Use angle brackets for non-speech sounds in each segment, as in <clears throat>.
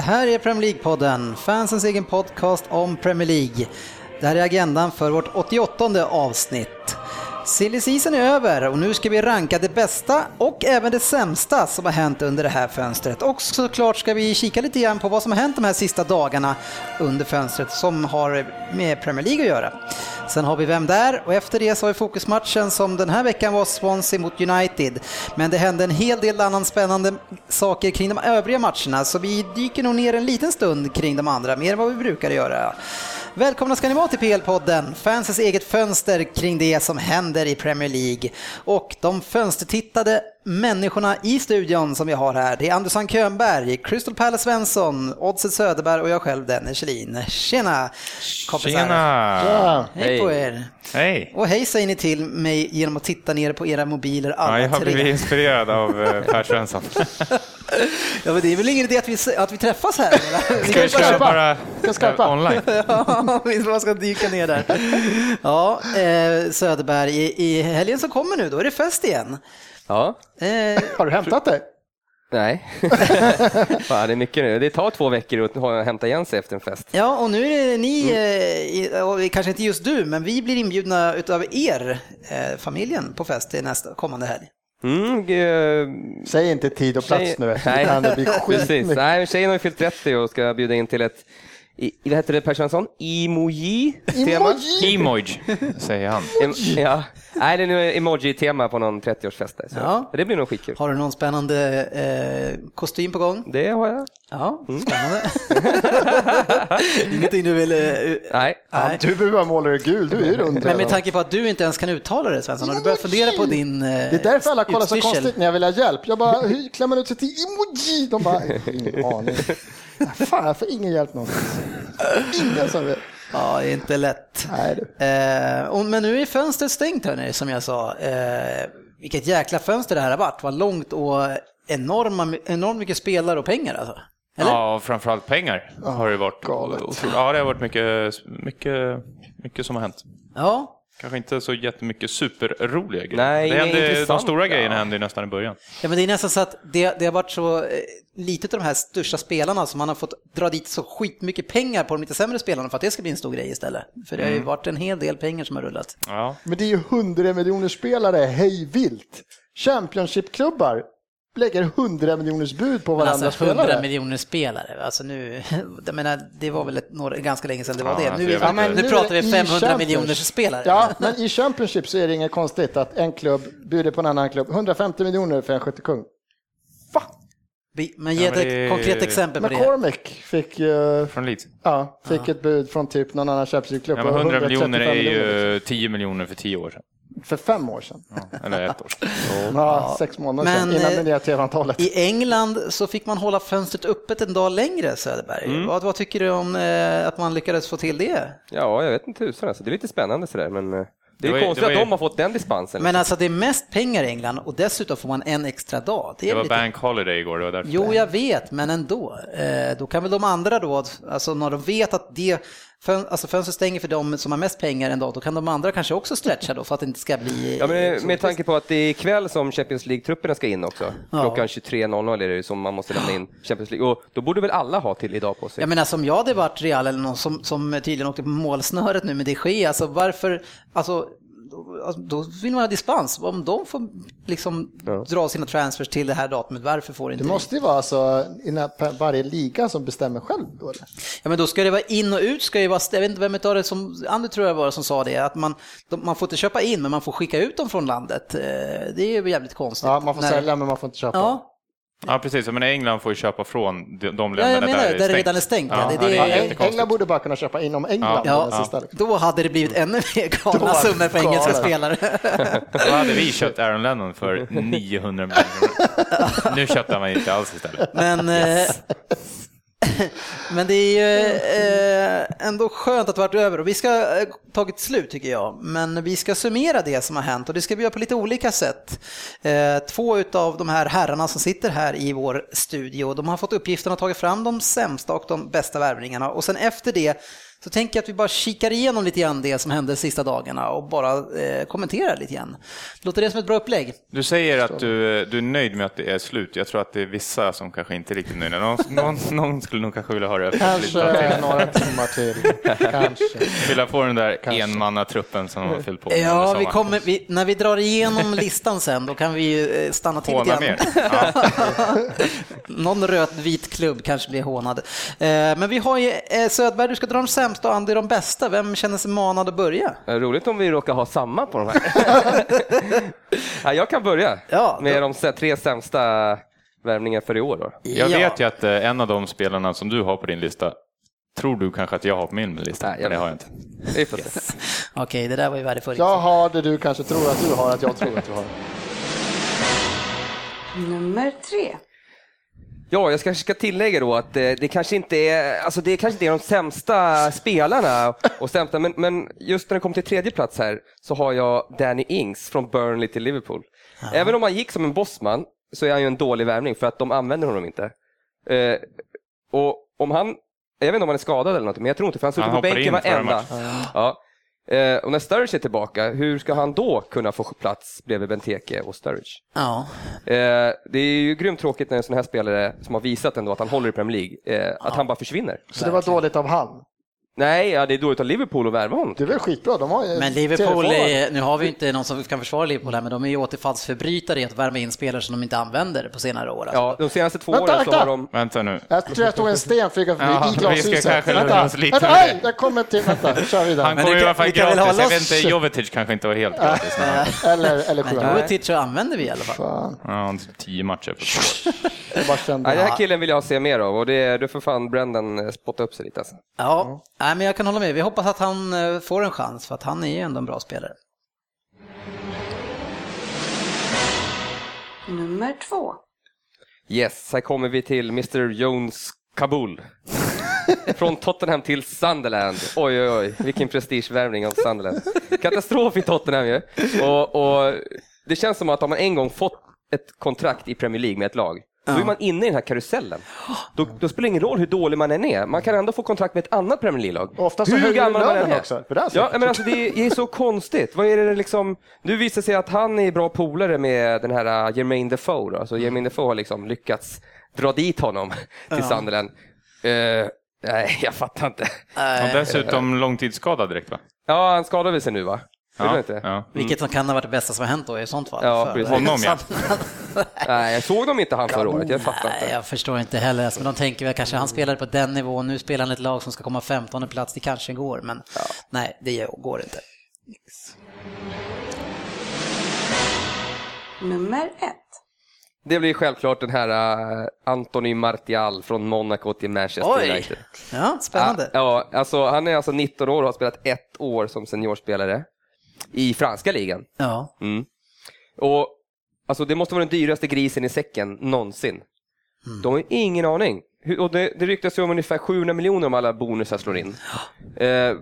Det här är Premier League-podden, fansens egen podcast om Premier League. Det här är agendan för vårt 88 avsnitt. Silly season är över och nu ska vi ranka det bästa och även det sämsta som har hänt under det här fönstret. Och såklart ska vi kika lite grann på vad som har hänt de här sista dagarna under fönstret som har med Premier League att göra. Sen har vi Vem där? Och efter det så har vi fokusmatchen som den här veckan var Swansea mot United. Men det hände en hel del annan spännande saker kring de övriga matcherna så vi dyker nog ner en liten stund kring de andra, mer än vad vi brukar göra. Välkomna ska ni vara till PL-podden, fansens eget fönster kring det som händer i Premier League. Och de fönstertittade människorna i studion som vi har här, det är Andersson Könberg, Crystal Palace Svensson, Oddset Söderberg och jag själv Dennis Kjellin. Tjena kompisar! Tjena! Ja. Hej på er! Hej! Och hej säger ni till mig genom att titta ner på era mobiler alla Ja, jag har blivit inspirerad av eh, Per Svensson. <laughs> Ja, men det är väl ingen idé att vi, att vi träffas här? eller? Ska vi köra bara Ska online? <laughs> Ja, bara ska dyka ner där. Ja, eh, Söderberg, i, i helgen som kommer nu, då är det fest igen. Ja, Eh, Har du hämtat dig? nej. <laughs> Fan, det är mycket nu. Det tar två veckor att ha- hämta igen sig efter en fest. ja, och nu är det ni, eh, i- och kanske inte just du, men vi blir inbjudna utav er, eh, familjen, på fest till nästa kommande helg. Mm, eh, Säg inte tid och plats tjej- nu. Nej, det blir <laughs> precis. skitmycket. Nej, tjejen har ju fyllt 30 och ska bjuda in till ett, i, vad heter det Per Svensson? Emoji-tema? Emoji! Emoj, säger han. Em, ja. Nej, det är nu emoji-tema på någon 30-årsfest där. Så Ja. det blir nog skitkul. Har du någon spännande eh, kostym på gång? Det har jag. Ja, spännande. <laughs> Ingenting du vill... Eh, Nej. Ja, du behöver bara måla dig gul, du är ju rund. men redan. med tanke på att du inte ens kan uttala det Svensson, har du börjat fundera på din eh, Det är därför alla kollar så konstigt när jag vill ha hjälp. Jag bara, hur klämmer man ut sig till emoji? De bara, ingen aning. Fan, jag får ingen hjälp någonstans. Ingen som. Ja, inte lätt. Nej, du. Eh, och, men nu är fönstret stängt hörni, som jag sa. Eh, vilket jäkla fönster det här har varit. Vad långt och enorma, enormt mycket spelare och pengar alltså. Eller? Ja, och framförallt pengar har det varit. galet. Ja, det har varit mycket, mycket, mycket som har hänt. Ja. Kanske inte så jättemycket superroliga grejer. Nej, det hände, de stora grejerna hände ju nästan i början. ja, men det är nästan så att det, det har varit så eh, lite av de här största spelarna som man har fått dra dit så skitmycket pengar på de lite sämre spelarna för att det ska bli en stor grej istället. För det har ju varit en hel del pengar som har rullat. Ja, Men det är ju 100 miljoner spelare hej vilt. Championship-klubbar lägger 100 miljoners bud på varandra alltså 100 spelare. miljoner spelare, alltså nu, <laughs> jag menar, det var väl ett, några, ganska länge sedan det var Ja, det. alltså, Nu, vet ja, nu Nu pratar vi det i 500 Champions. miljoners spelare. Ja, <laughs> men i Championship så är det inget konstigt att en klubb bjuder på en annan klubb 150 miljoner för en skyttekung. Va? Men ge Ja, ett men det- konkret exempel på det. McCormick fick, ju, från Leeds. ja, fick ett bud från typ någon annan Championship-klubb Ja, på men 100 miljoner är 135 miljoner, ju 10 miljoner för 10 år sedan. För fem år sedan. Ja, eller ett år sedan. Ja, sex månader sedan, Men, innan eh, det nya tv-avtalet. I England så fick man hålla fönstret öppet en dag längre, Söderberg. Mm. Vad, vad tycker du om eh, att man lyckades få till det? Ja, jag vet inte tusan alltså. Det är lite spännande sådär, men eh, det är Det var konstigt det var att de har fått den dispensen. Men alltså det är mest pengar i England och dessutom får man en extra dag. Det är Det var lite... bank holiday igår, det var därför. Jo, jag vet, men ändå. Eh, då kan väl de andra då, alltså när de vet att det, fön, alltså fönstret stänger för dem som har mest pengar en dag, då kan de andra kanske också stretcha då för att det inte ska bli... Ja, men med tanke på att det är ikväll som Champions League-trupperna ska in också. Ja. Klockan 23.00 är det som man måste lämna in Champions League. Och då borde väl alla ha till idag på sig? Jag menar som jag hade varit Real eller någon som, som tydligen åkte på målsnöret nu med de Gea, alltså varför, alltså då, alltså, då vill man ha dispens. Om de får liksom Ja. dra sina transfers till det här datumet, varför får inte Det måste ju vara alltså varje liga som bestämmer själv då? Ja men då ska det vara in och ut, ska ju vara, jag vet inte vem utav det som, Andy tror jag var det som sa det, att man, de, man får inte köpa in men man får skicka ut dem från landet. Eh, Det är ju jävligt konstigt. Ja, man får När- sälja men man får inte köpa. Ja, Ja, precis. Men England får ju köpa från de de Ja, jag länderna menar där det, där det redan är stängt. Ja, det, ja, det, det Ja, är. England borde bara kunna köpa inom England. Ja, det sista, då hade det blivit ännu mer galna summor på engelska spelare. <laughs> Då hade vi köpt Aaron Lennon för 900 miljoner. Nu köpte man inte alls istället. Men, eh, <coughs> men det är ju eh, ändå skönt att det varit över och vi ska eh, tagit slut tycker jag. Men vi ska summera det som har hänt och det ska vi göra på lite olika sätt. Eh, två utav de här herrarna som sitter här i vår studio, de har fått uppgiften att ta fram de sämsta och de bästa värvningarna och sen efter det så tänker jag att vi bara kikar igenom lite grann det som hände de sista dagarna och bara eh, kommenterar lite grann. Låter det som ett bra upplägg? Du säger att du, du är nöjd med att det är slut. Jag tror att det är vissa som kanske inte är riktigt nöjda. Någon, <laughs> någon, någon skulle nog kanske vilja ha det Kanske till. några timmar till. Kanske. Fylla på den där Kanske. enmannatruppen som de har fyllt på Ja, vi kommer, vi, när vi drar igenom listan sen, då kan vi ju eh, stanna till lite Håna mer. Ja. <laughs> Någon röd-vit klubb kanske blir hånad. Eh, Men vi har ju eh, Söderberg, du ska dra de sämsta och Andy de bästa. Vem känner sig manad att börja? Eh, Roligt om vi råkar ha samma på de här. <laughs> ja, jag kan börja Ja, då- med de tre sämsta värvningarna för i år. Då. Jag Ja. vet ju att eh, en av de spelarna som du har på din lista tror du kanske att jag har på min lista, Nej, jag men det har jag inte. Se. <laughs> Okej, det där var ju värdefullt. Jag har det du kanske tror att du har, att jag tror att du har. Nummer tre. Ja, jag kanske ska tillägga då att eh, det kanske inte är, alltså det kanske inte är de sämsta spelarna och sämsta, men, men just när det kommer till tredje plats här så har jag Danny Ings från Burnley till Liverpool. Även om han gick som en bossman så är han ju en dålig värvning för att de använder honom inte. Eh, och om han, jag vet inte om han är skadad eller något, men jag tror inte för han sitter på bänken varenda. Ja. Eh, och när Sturridge är tillbaka, hur ska han då kunna få plats bredvid Benteke och Sturridge? Ja. Eh, det är ju grymt tråkigt när en sån här spelare som har visat ändå att han håller i Premier League, eh, att han bara försvinner. Så det var dåligt av han. Nej, ja, det är dåligt av Liverpool att värva honom. Det är väl skitbra, de har ju Men Liverpool, är, nu har vi ju inte någon som kan försvara Liverpool här, men de är ju återfallsförbrytare i att värva in spelare som de inte använder på senare år. Alltså. Ja, de senaste två Vänta, åren så vänta! har de... Vänta nu. Jag tror jag stod en sten flygande förbi Jaha, i vi ska glashuset. kanske lugna vänta, oss lite vänta, nej, jag kommer till, vänta, kör vidare. Han Men kommer du i alla fall vi gratis. Jag vet inte, Jovetic kanske inte var helt gratis. Eller, eller. Men Jovetic så använder vi i alla fall. Fan, Ja, tio matcher på två år. den här killen vill jag se mer av och det, du får fan Brendan eh, spotta upp sig lite. Alltså. Ja, nej, men jag kan hålla med. Vi hoppas att han eh, får en chans, för att han är ju ändå en bra spelare. Nummer två. Yes, här kommer vi till Mr Jones Kabul. <laughs> Från Tottenham till Sunderland. Oj, oj, oj, vilken prestigevärvning av Sunderland. Katastrof i Tottenham ju. Och, och det känns som att om man en gång fått ett kontrakt i Premier League med ett lag, då är man inne i den här karusellen. Då, då spelar det ingen roll hur dålig man än är. Man kan ändå få kontrakt med ett annat Premier League-lag. Ofta så hur gammal man än är. också, för det är så. Ja, men alltså det är, är så konstigt. Vad är det liksom? Nu visar det sig att han är bra polare med den här uh, Jermaine Defoe. Då. Alltså Jermaine Defoe har liksom lyckats dra dit honom till Sunderland. Eh, nej, jag fattar inte. Och dessutom långtidsskadad direkt va? Ja, han skadade sig nu va? Han inte? ja. Vilket som kan ha varit det bästa som har hänt då i sånt fall. Ja, För-. Honom ja. <laughs> Nej, jag såg dem inte han förra året. Jag fattar Nej, inte. jag förstår inte heller. Alltså, Men de tänker väl kanske han spelade på den nivån, nu spelar han ett lag som ska komma 15 plats, det kanske går, men nej, det går inte. Nummer ett. Det blir självklart den här uh, Anthony Martial från Monaco till Manchester Oj, United. ja, spännande. Ja, alltså, han är alltså 19 år och har spelat ett år som seniorspelare i franska ligan. Ja, Mm. Och alltså, Det måste vara den dyraste grisen i säcken någonsin. De har ingen aning. Och det, det ryktas ju om ungefär 700 miljoner om alla bonusar slår in. Eh,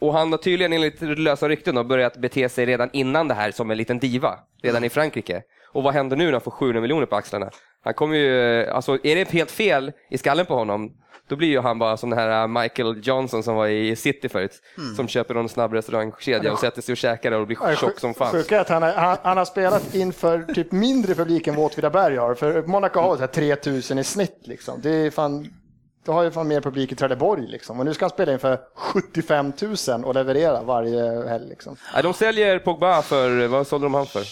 och han har tydligen enligt lösa rykten då, börjat bete sig redan innan det här som en liten diva, redan i Frankrike. Och vad händer nu när han får 700 miljoner på axlarna? Han kommer ju, eh, alltså är det helt fel i skallen på honom, då blir ju han bara som den här eh, Michael Johnson som var i City förut, som köper någon snabb restaurangkedja och sätter sig och käkar och blir tjock som fan. Sjuka att han, är, han, han har spelat inför typ mindre publik än vad Åtvidaberg har. För Monaco har så här 3000 i snitt liksom. Det är fan, då har ju fan mer publik i Trelleborg liksom. Och nu ska han spela inför 75 000 och leverera varje helg liksom. Ja, de säljer Pogba för, vad sålde de han för?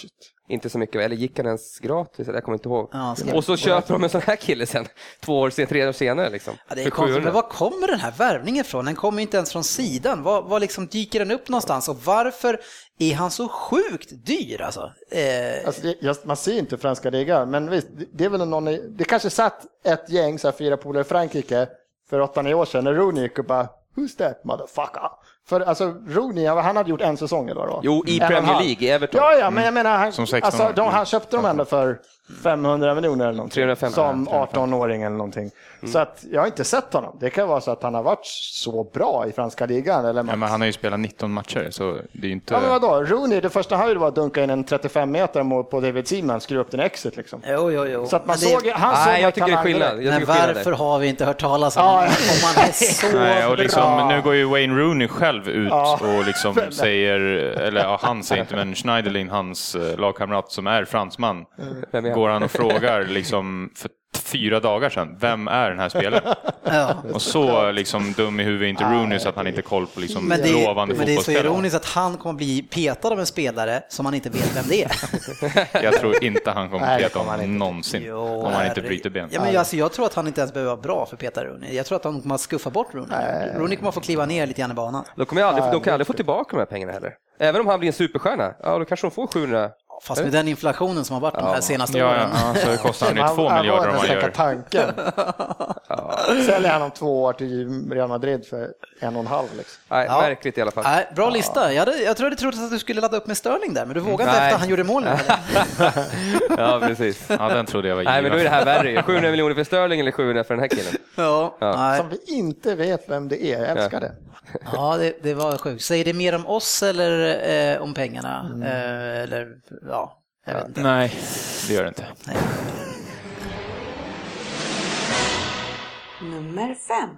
Inte så mycket, eller gick han ens gratis? Jag kommer inte ihåg. Ja, och så köper de en sån här kille sen, två år sen, tre år senare. Liksom, Ja, det är konstigt, 700. men var kommer den här värvningen ifrån? Den kommer inte ens från sidan. Var, var liksom dyker den upp någonstans och varför är han så sjukt dyr alltså? Eh, Alltså det, just, man ser inte franska ligan, men visst, det- är väl någon, det kanske satt ett gäng, så här, fyra polare i Frankrike för 8-9 år sedan när Rooney gick och bara Who's that motherfucker? För alltså Rooney, han hade gjort en säsong eller vad? Jo, i En Premier. League, i Everton. Ja, ja, men jag menar, han, Som 16 alltså, de, han köpte dem ändå för 500 miljoner eller någonting. 350. Som 18-åring eller någonting. Så att jag har inte sett honom. Det kan vara så att han har varit så bra i franska ligan. Eller Ja, men han har ju spelat 19 matcher, så det är inte... Ja, men vadå? Rooney, det första han gjorde var att dunka in en 35 meter mål på David Seaman, skruva upp den exit liksom. jo, jo, jo. Så att man det- såg, han såg Nej, jag tycker det är skillnad. Men skillnad varför har vi inte hört talas om honom om man är <laughs> så Nej, och liksom, bra? nu går ju Wayne Rooney själv ut och liksom <laughs> <laughs> säger, eller ja, han säger inte, men Schneiderlin, hans eh, lagkamrat som är fransman, han? Går han och frågar liksom för fyra dagar sedan, vem är den här spelaren? <laughs> Ja. Och så liksom dum i huvudet är inte Rooney så att han inte har koll på liksom Men det, är, lovande men det är så ironiskt att han kommer bli petad av en spelare som man inte vet vem det är. <laughs> Jag tror inte han kommer Nej, peta han honom någonsin, om han inte bryter ben. Ja, men alltså, jag tror att han inte ens behöver vara bra för Peter Rooney. Jag tror att de kommer att skuffa bort Rooney. Rooney kommer att få kliva ner lite grann i banan. De kommer aldrig, de kan aldrig få tillbaka de här pengarna heller. Även om han blir en superstjärna, ja då kanske de får 700. Fast med den inflationen som har varit de här senaste Ja, åren. ja, så det kostar han ju två miljarder om han ens gör. tanken. <laughs> Säljer han om två år till Real Madrid för en och en halv. Liksom. Nej, Ja. märkligt i alla fall. Nej, bra lista. Jag, hade, jag trodde trodde att du skulle ladda upp med Sterling där, men du vågade inte Nej. efter han gjorde mål. <laughs> Ja, precis. Ja, den trodde jag var Nej, men då är det given. här värre ju. 700 miljoner för Sterling eller 700 för den här killen. Ja, nej. Som vi inte vet vem det är. Jag älskar det. Ja det, det var sjukt. Säger det mer om oss eller eh, om pengarna? Eh, eller, ja, jag vet inte. Nej, det gör det inte. Nummer fem.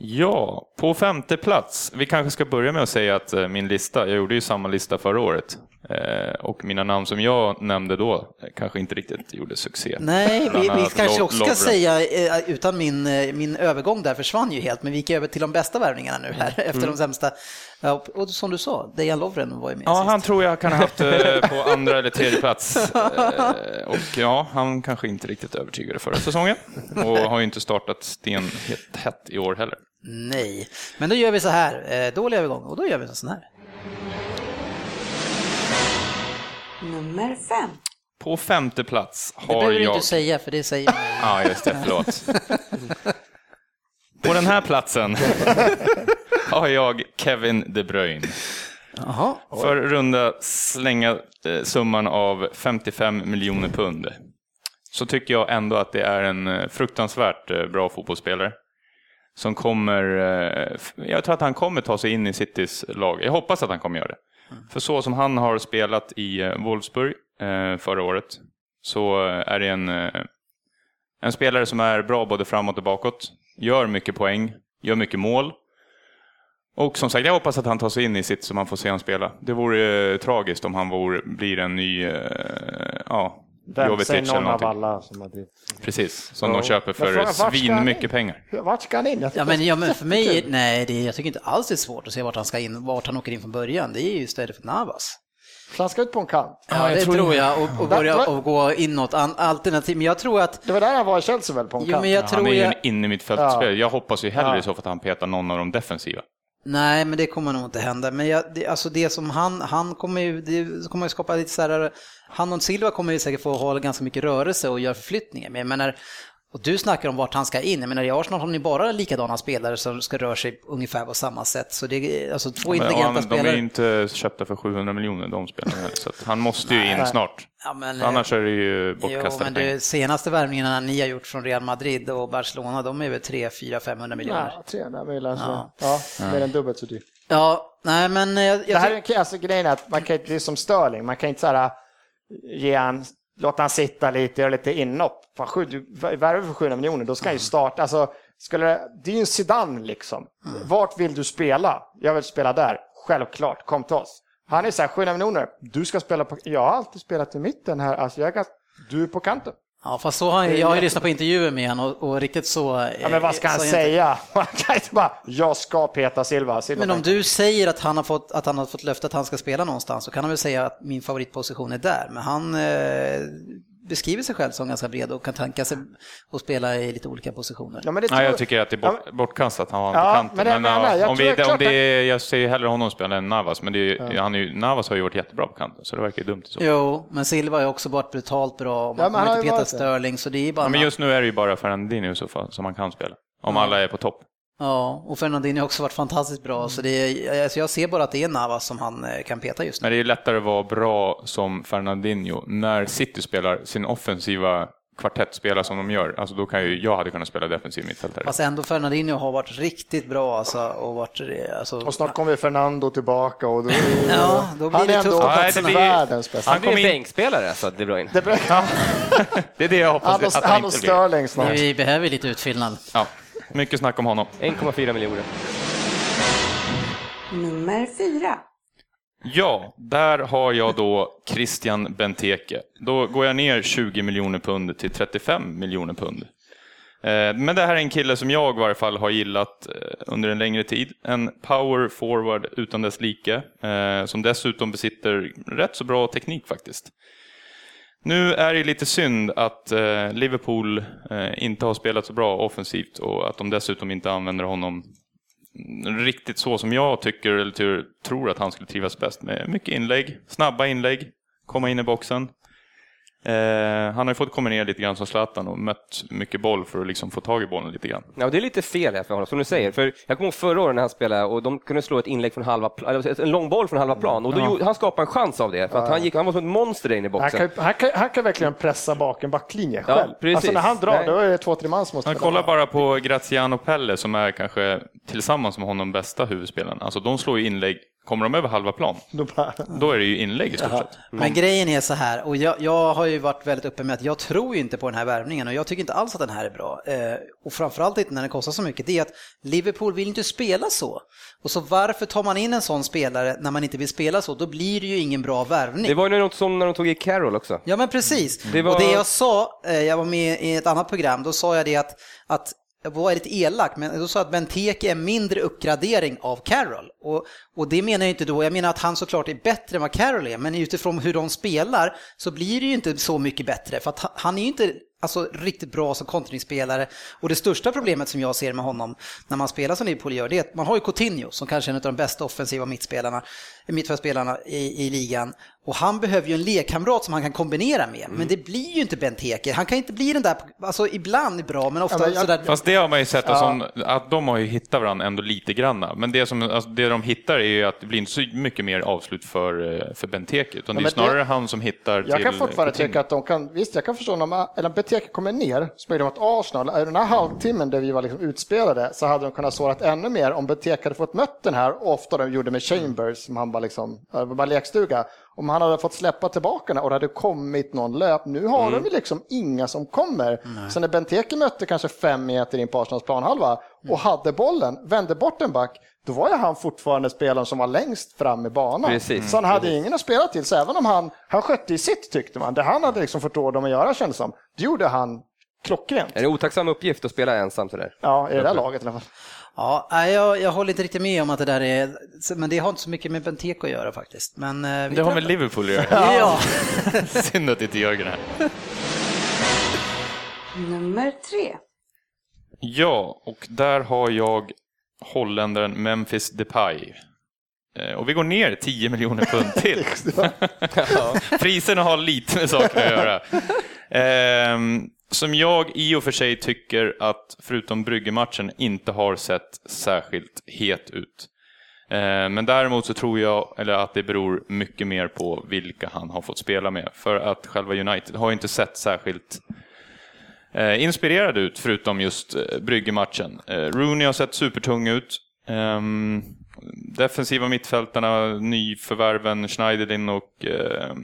Ja, på femte plats. Vi kanske ska börja med att säga att eh, min lista, jag gjorde ju samma lista förra året. Eh, och mina namn som jag nämnde då eh, kanske inte riktigt gjorde succé. Nej, vi, vi kanske också ska säga, utan min, min övergång där försvann ju helt, men vi gick över till de bästa värvningarna nu här <laughs> efter de sämsta. Ja, och- som du sa, Dejan Lovren var ju med Ja, sist. han tror jag kan ha haft eh, på <laughs> andra eller tredje plats. Eh, och ja, han kanske inte riktigt övertygade förra säsongen. Och <laughs> har ju inte startat stenhett hett i år heller. Nej, men då gör vi så här, eh, dålig övergång, och då gör vi en sån här. Nummer fem. På femte plats Det har behöver du jag... inte säga, för det säger man. Ja, just det, förlåt. <laughs> På den här platsen har jag Kevin De Bruyne. Jaha, För runda slänga eh, summan av 55 miljoner pund. Så tycker jag ändå att det är en eh, fruktansvärt eh, bra fotbollsspelare. Som kommer, jag tror att han kommer ta sig in i Citys lag. Jag hoppas att han kommer göra det. För så som han har spelat i Wolfsburg förra året så är det en, en spelare som är bra både framåt och bakåt. Gör mycket poäng, gör mycket mål. Och som sagt, jag hoppas att han tar sig in i sitt så man får se honom spela. Det vore eh, tragiskt om han vore, blir en ny, eh, ja, Vem Jovetic säger eller någon av någonting. alla som Madrid? Precis, som de Ja. köper Men för frågan, vart ska han svin in? mycket pengar. Vart ska han in? Jag Ja tycker men, det är ja, men för mig, jättekul. nej, det, jag tycker inte alls det är svårt att se vart han ska in, vart han åker in från början. Det är ju istället för Navas. Så han ska ut på en kant. Ja, det tror jag, och, och börja och gå inåt an, alternativ. Men jag tror att, Det var där han var i Chelsea väl, på en jo kant? men jag han tror är ju jag, en innermittfältspelare. Jag hoppas ju hellre Ja. i så fall att han petar någon av de defensiva nej men det kommer nog inte hända. Men jag, det, alltså det som han, han kommer ju, det kommer ju skapa lite så här, han och Silva kommer ju säkert få hålla ganska mycket rörelse och göra förflyttningar. Men jag menar, och du snackar om vart han ska in. Jag menar i Arsenal har ni bara likadana spelare som ska röra sig ungefär på samma sätt. Så det är alltså två Men, intelligenta han, de spelare. är ju inte köpta för 700 miljoner de spelarna så att han måste ju in snart. Ja, men, Annars är det ju Jo, bortkastade men de senaste värvningarna ni har gjort från Real Madrid och Barcelona, de är väl 3, 4, 500 miljoner. Ja, 300 miljoner. Ja. ja, mer än dubbelt så dyrt. Ja, nej men eh, jag, Det jag här är alltså grejen är att man kan inte, det är som Sterling, man kan inte så här, ge han, låta han sitta lite, göra lite inhopp. Värvar för 700 miljoner, då ska han ju starta. Alltså, skulle, det det är ju en Zidane liksom. Vart vill du spela? Jag vill spela där. Självklart, kom till oss. Han är så här, 700 miljoner, du ska spela på, jag har alltid spelat i mitten här, alltså jag är ganska, du är på kanten. Ja, fast så har jag, jag har ju lyssnat på intervjuer med honom och, och riktigt så... Ja, men vad ska han säga? <laughs> Han kan inte bara, jag ska peta Silva. Silva Men om du säger att han har fått, att han har fått löfte att han ska spela någonstans så kan han väl säga att min favoritposition är där. Men han eh, beskriver sig själv som ganska bred och kan tänka sig att spela i lite olika positioner. Ja, men det Nej, jag tror- tycker att det är bort, bortkastat att han var Ja, på kanten. men det Men, jag. Jag om tror vi, om det är, jag ser ju hellre honom spela än Navas, men det är, ju- han är Navas har ju varit jättebra på kanten, så det verkar ju dumt i så. Jo, men Silva har ju också varit brutalt bra och Ja, man har har inte petat. Sterling så det är bara... Ja, men just nu är det ju bara Fernandinho i så fall som man kan spela. Om alla är på topp. Ja, och Fernandinho har också varit fantastiskt bra så det är, alltså jag ser bara att det är Navas som han eh, kan peta just nu. Men det är lättare att vara bra som Fernandinho när City spelar sin offensiva kvartettspelare som de gör. Alltså då kan ju, jag hade kunnat spela defensiv mittfältare. Fast ändå Fernandinho har varit riktigt bra alltså, och varit... eh, Alltså, Och snart kommer Fernando tillbaka och då, <laughs> Ja, då blir han det är ändå Nej, det blir- världens bästa. Han Han blir kom en in- bänkspelare alltså, De Bruyne. Det blir, han <laughs> <laughs> Det är det jag hoppas och, att han han och inte blir. Sterling snart. vi behöver lite utfyllnad. Ja, mycket snack om honom. 1,4 miljoner. Nummer fyra. Ja, där har jag då Christian Benteke. Då går jag ner 20 miljoner pund till 35 miljoner pund. Eh, Men det här är en kille som jag i varje fall har gillat eh, under en längre tid. En power forward utan dess like, eh, som dessutom besitter rätt så bra teknik faktiskt. Nu är det lite synd att eh, Liverpool eh, inte har spelat så bra offensivt och att de dessutom inte använder honom riktigt så som jag tycker eller tror att han skulle trivas bäst med. Mycket inlägg, snabba inlägg, komma in i boxen. Eh, han har ju fått komma ner lite grann som Zlatan och mött mycket boll för att liksom få tag i bollen lite grann. Ja, det är lite fel här för honom, som du säger. För jag kommer ihåg förra året när han spelade och de kunde slå ett inlägg från halva eller en lång boll från halva plan och då gjorde, han skapade en chans av det. För att han, gick, han var som ett monster där inne i Han boxen. kan, han, kan, han kan verkligen pressa bak en backlinje Ja, själv. precis. Alltså när han drar, Nej. då är det två, tre man som måste Man kollar bara på Graziano Pelle som är kanske tillsammans med honom bästa huvudspelaren. Alltså de slår ju inlägg, kommer de över halva plan, Då är det ju inlägg i stort sett. Men grejen är så här, och jag, jag har ju varit väldigt öppen med att jag tror ju inte på den här värvningen och jag tycker inte alls att den här är bra. Eh, och framförallt inte när den kostar så mycket, det är att Liverpool vill inte spela så. Och så varför tar man in en sån spelare när man inte vill spela så? Då blir det ju ingen bra värvning. Det var ju något som när de tog i Carroll också. Ja men precis. Det var- Och det jag sa, eh, jag var med i ett annat program, då sa jag det att, att jag var lite elak, men då sa jag att Benteke är mindre uppgradering av Carroll. Och, och det menar jag inte då, jag menar att han såklart är bättre än vad Carroll är, men utifrån hur de spelar så blir det ju inte så mycket bättre, för att han är ju inte alltså, riktigt bra som kontringsspelare. Och det största problemet som jag ser med honom när man spelar som Liverpool gör, det är att man har ju Coutinho som kanske är en av de bästa offensiva mittspelarna, mittfältspelarna i, i ligan. Och han behöver ju en lekkamrat som han kan kombinera med. Men det blir ju inte Benteke. Han kan inte bli den där, alltså ibland är bra, men ofta Ja, men jag- sådär... Fast det har man ju sett, alltså, att de har ju hittat varandra ändå lite granna. Men det, som, alltså, det de hittar är ju att det blir inte så mycket mer avslut för, eh, för Benteke, utan det är snarare det- han som hittar till jag kan fortfarande Coutinho. tycka att de kan, visst jag kan förstå när man, eller biblioteket kommer ner, så blir det mot Arsenal, i den här halvtimmen där vi var liksom utspelade? Så hade de kunnat sårat ännu mer om Benteke hade fått mött den här, och ofta de gjorde med Chambers, som han bara liksom, det var bara lekstuga, om han hade fått släppa tillbaka den och det hade kommit någon löp, nu har de ju liksom inga som kommer. Så när Benteke mötte kanske fem meter in på Arsenals planhalva och hade bollen, vände bort en back, då var ju han fortfarande spelaren som var längst fram i banan. Precis. Så han hade ingen att spela till, så även om han, han skötte i sitt tyckte man, det han hade liksom fått råd om att göra kändes som, det gjorde han klockrent. Är det otacksam uppgift att spela ensam sådär? Ja, i det där laget i alla fall. Ja, jag, jag håller inte riktigt med om att det där är, men det har inte så mycket med Benteke att göra faktiskt. Men, eh, Det har med Liverpool att göra. Ja. <laughs> Synd att inte Jörgen är här. Nummer tre. Ja, och där har jag holländaren Memphis Depay. Eh, Och vi går ner 10 miljoner pund till. <laughs> Priserna har lite med saker att göra. <laughs> Som jag i och för sig tycker att, förutom Bryggematchen, inte har sett särskilt het ut. Eh, men däremot så tror jag eller att det beror mycket mer på vilka han har fått spela med. För att själva United har ju inte sett särskilt eh, inspirerade inspirerad ut, förutom just eh, Bryggematchen. Brygge-matchen. Rooney har sett supertung ut. Ehm, Defensiva mittfältarna, nyförvärven Schneiderlin och eh,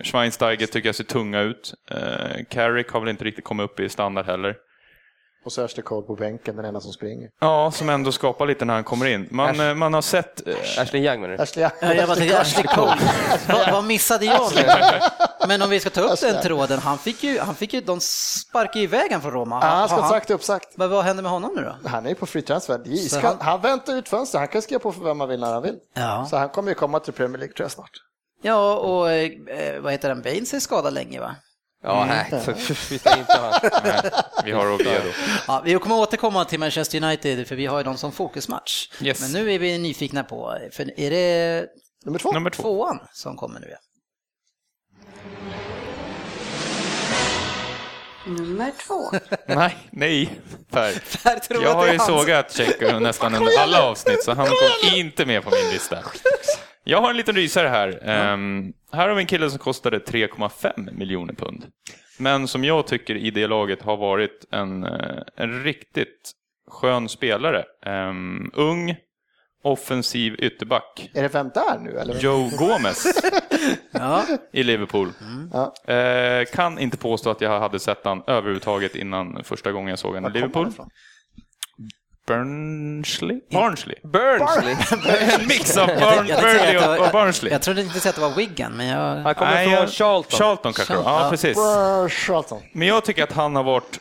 Schweinsteiger tycker jag ser tunga ut. Eh, Carrick har väl inte riktigt kommit upp i standard heller. Och så Ashley Cole på bänken, den enda som springer. Ja, som ändå skapar lite när han kommer in. Man, eh, man har sett... eh, Ashley Young menar du? Ashley, Ja, Jag bara tänkte Ashley Cole. vad, vad missade jag nu? <laughs> Men om vi ska ta upp den tråden, han fick ju, han fick ju de sparkade ju iväg han från Roma. ja, han ska Har ha sagt uppsagt. Men vad händer med honom nu då? Han är ju på free transfer. Är iskall- han- han... väntar ut fönstret, han kan skriva på för vem han vill när han vill. Ja, Så han kommer ju komma till Premier League tror jag snart. ja och eh, vad heter den, Baines är skadad länge va? Ja, nej, så, vi ska inte <laughs> ha. nej, vi har Oviedo. Ja, vi kommer återkomma till Manchester United för vi har ju dem som fokusmatch. Yes. Men nu är vi nyfikna på, för är det Nummer två. Nummer två. tvåan som kommer nu? Ja? Nummer två. <laughs> Nej, nej, Per. <laughs> Per tror Jag har ju sågat Tjeckov nästan under alla avsnitt, så han går inte med på min lista. Jag har en liten rysare här. Ehm, här har vi en kille som kostade 3,5 miljoner pund. Men som jag tycker i det laget har varit en, eh, en riktigt skön spelare. Ehm, ung, offensiv ytterback. Är det vem där nu eller? Joe Gomez <laughs> Ja, i Liverpool. Ja. Eh, kan inte påstå att jag hade sett han överhuvudtaget innan första gången jag såg honom i Liverpool. Burnsley? Barnsley? Burnsley. <laughs> En mix av jag Burn, Burnley och, och Barnsley. Jag trodde inte säga att det var Wigan, men jag... Han kommer Nej, från jag- Charlton. Charlton kanske var. Ja, precis. Charlton. Men jag tycker att han har varit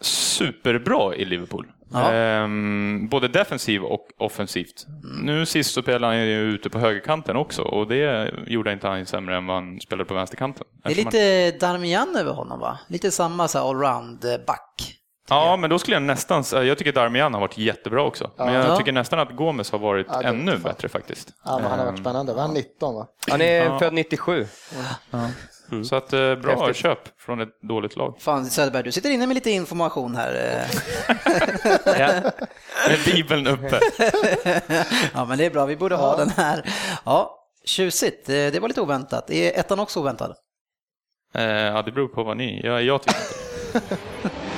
superbra i Liverpool. Ja. Ehm, både defensiv och offensivt. Nu sist så spelade han ju ute på högerkanten också och det gjorde inte han sämre än vad han spelade på vänsterkanten. Det är lite Darmian över honom va? Lite samma allround-back. Ja, men då skulle jag nästan jag tycker Darmian har varit jättebra också. Men jag Ja. tycker nästan att Gomes har varit Ja, ännu fan. bättre faktiskt. Ja, men han har varit Ehm, spännande. Var han 19 va? Han är Ja. född 97. Så att eh, bra Häftigt. köp från ett dåligt lag. Fan Söderberg, du sitter inne med lite information här. eh. Ja. Med bibeln uppe. <laughs> Ja, men det är bra, vi borde ha den här. Ja, tjusigt. Eh, Det var lite oväntat. Är ettan också oväntad? Eh, ja, det beror på vad ni... Jag, jag tycker inte. <laughs>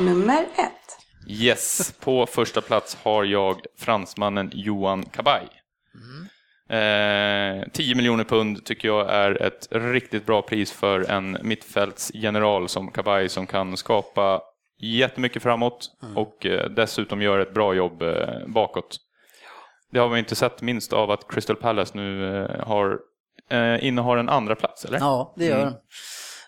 Nummer ett. Yes, på första plats har jag fransmannen Johan Cabay. Eh, 10 miljoner pund tycker jag är ett riktigt bra pris för en mittfältsgeneral som Cabay som kan skapa jättemycket framåt och eh, dessutom gör ett bra jobb eh, bakåt. Det har vi inte sett minst av att Crystal Palace nu eh, har, eh, innehar en andra plats eller? Ja, det gör den.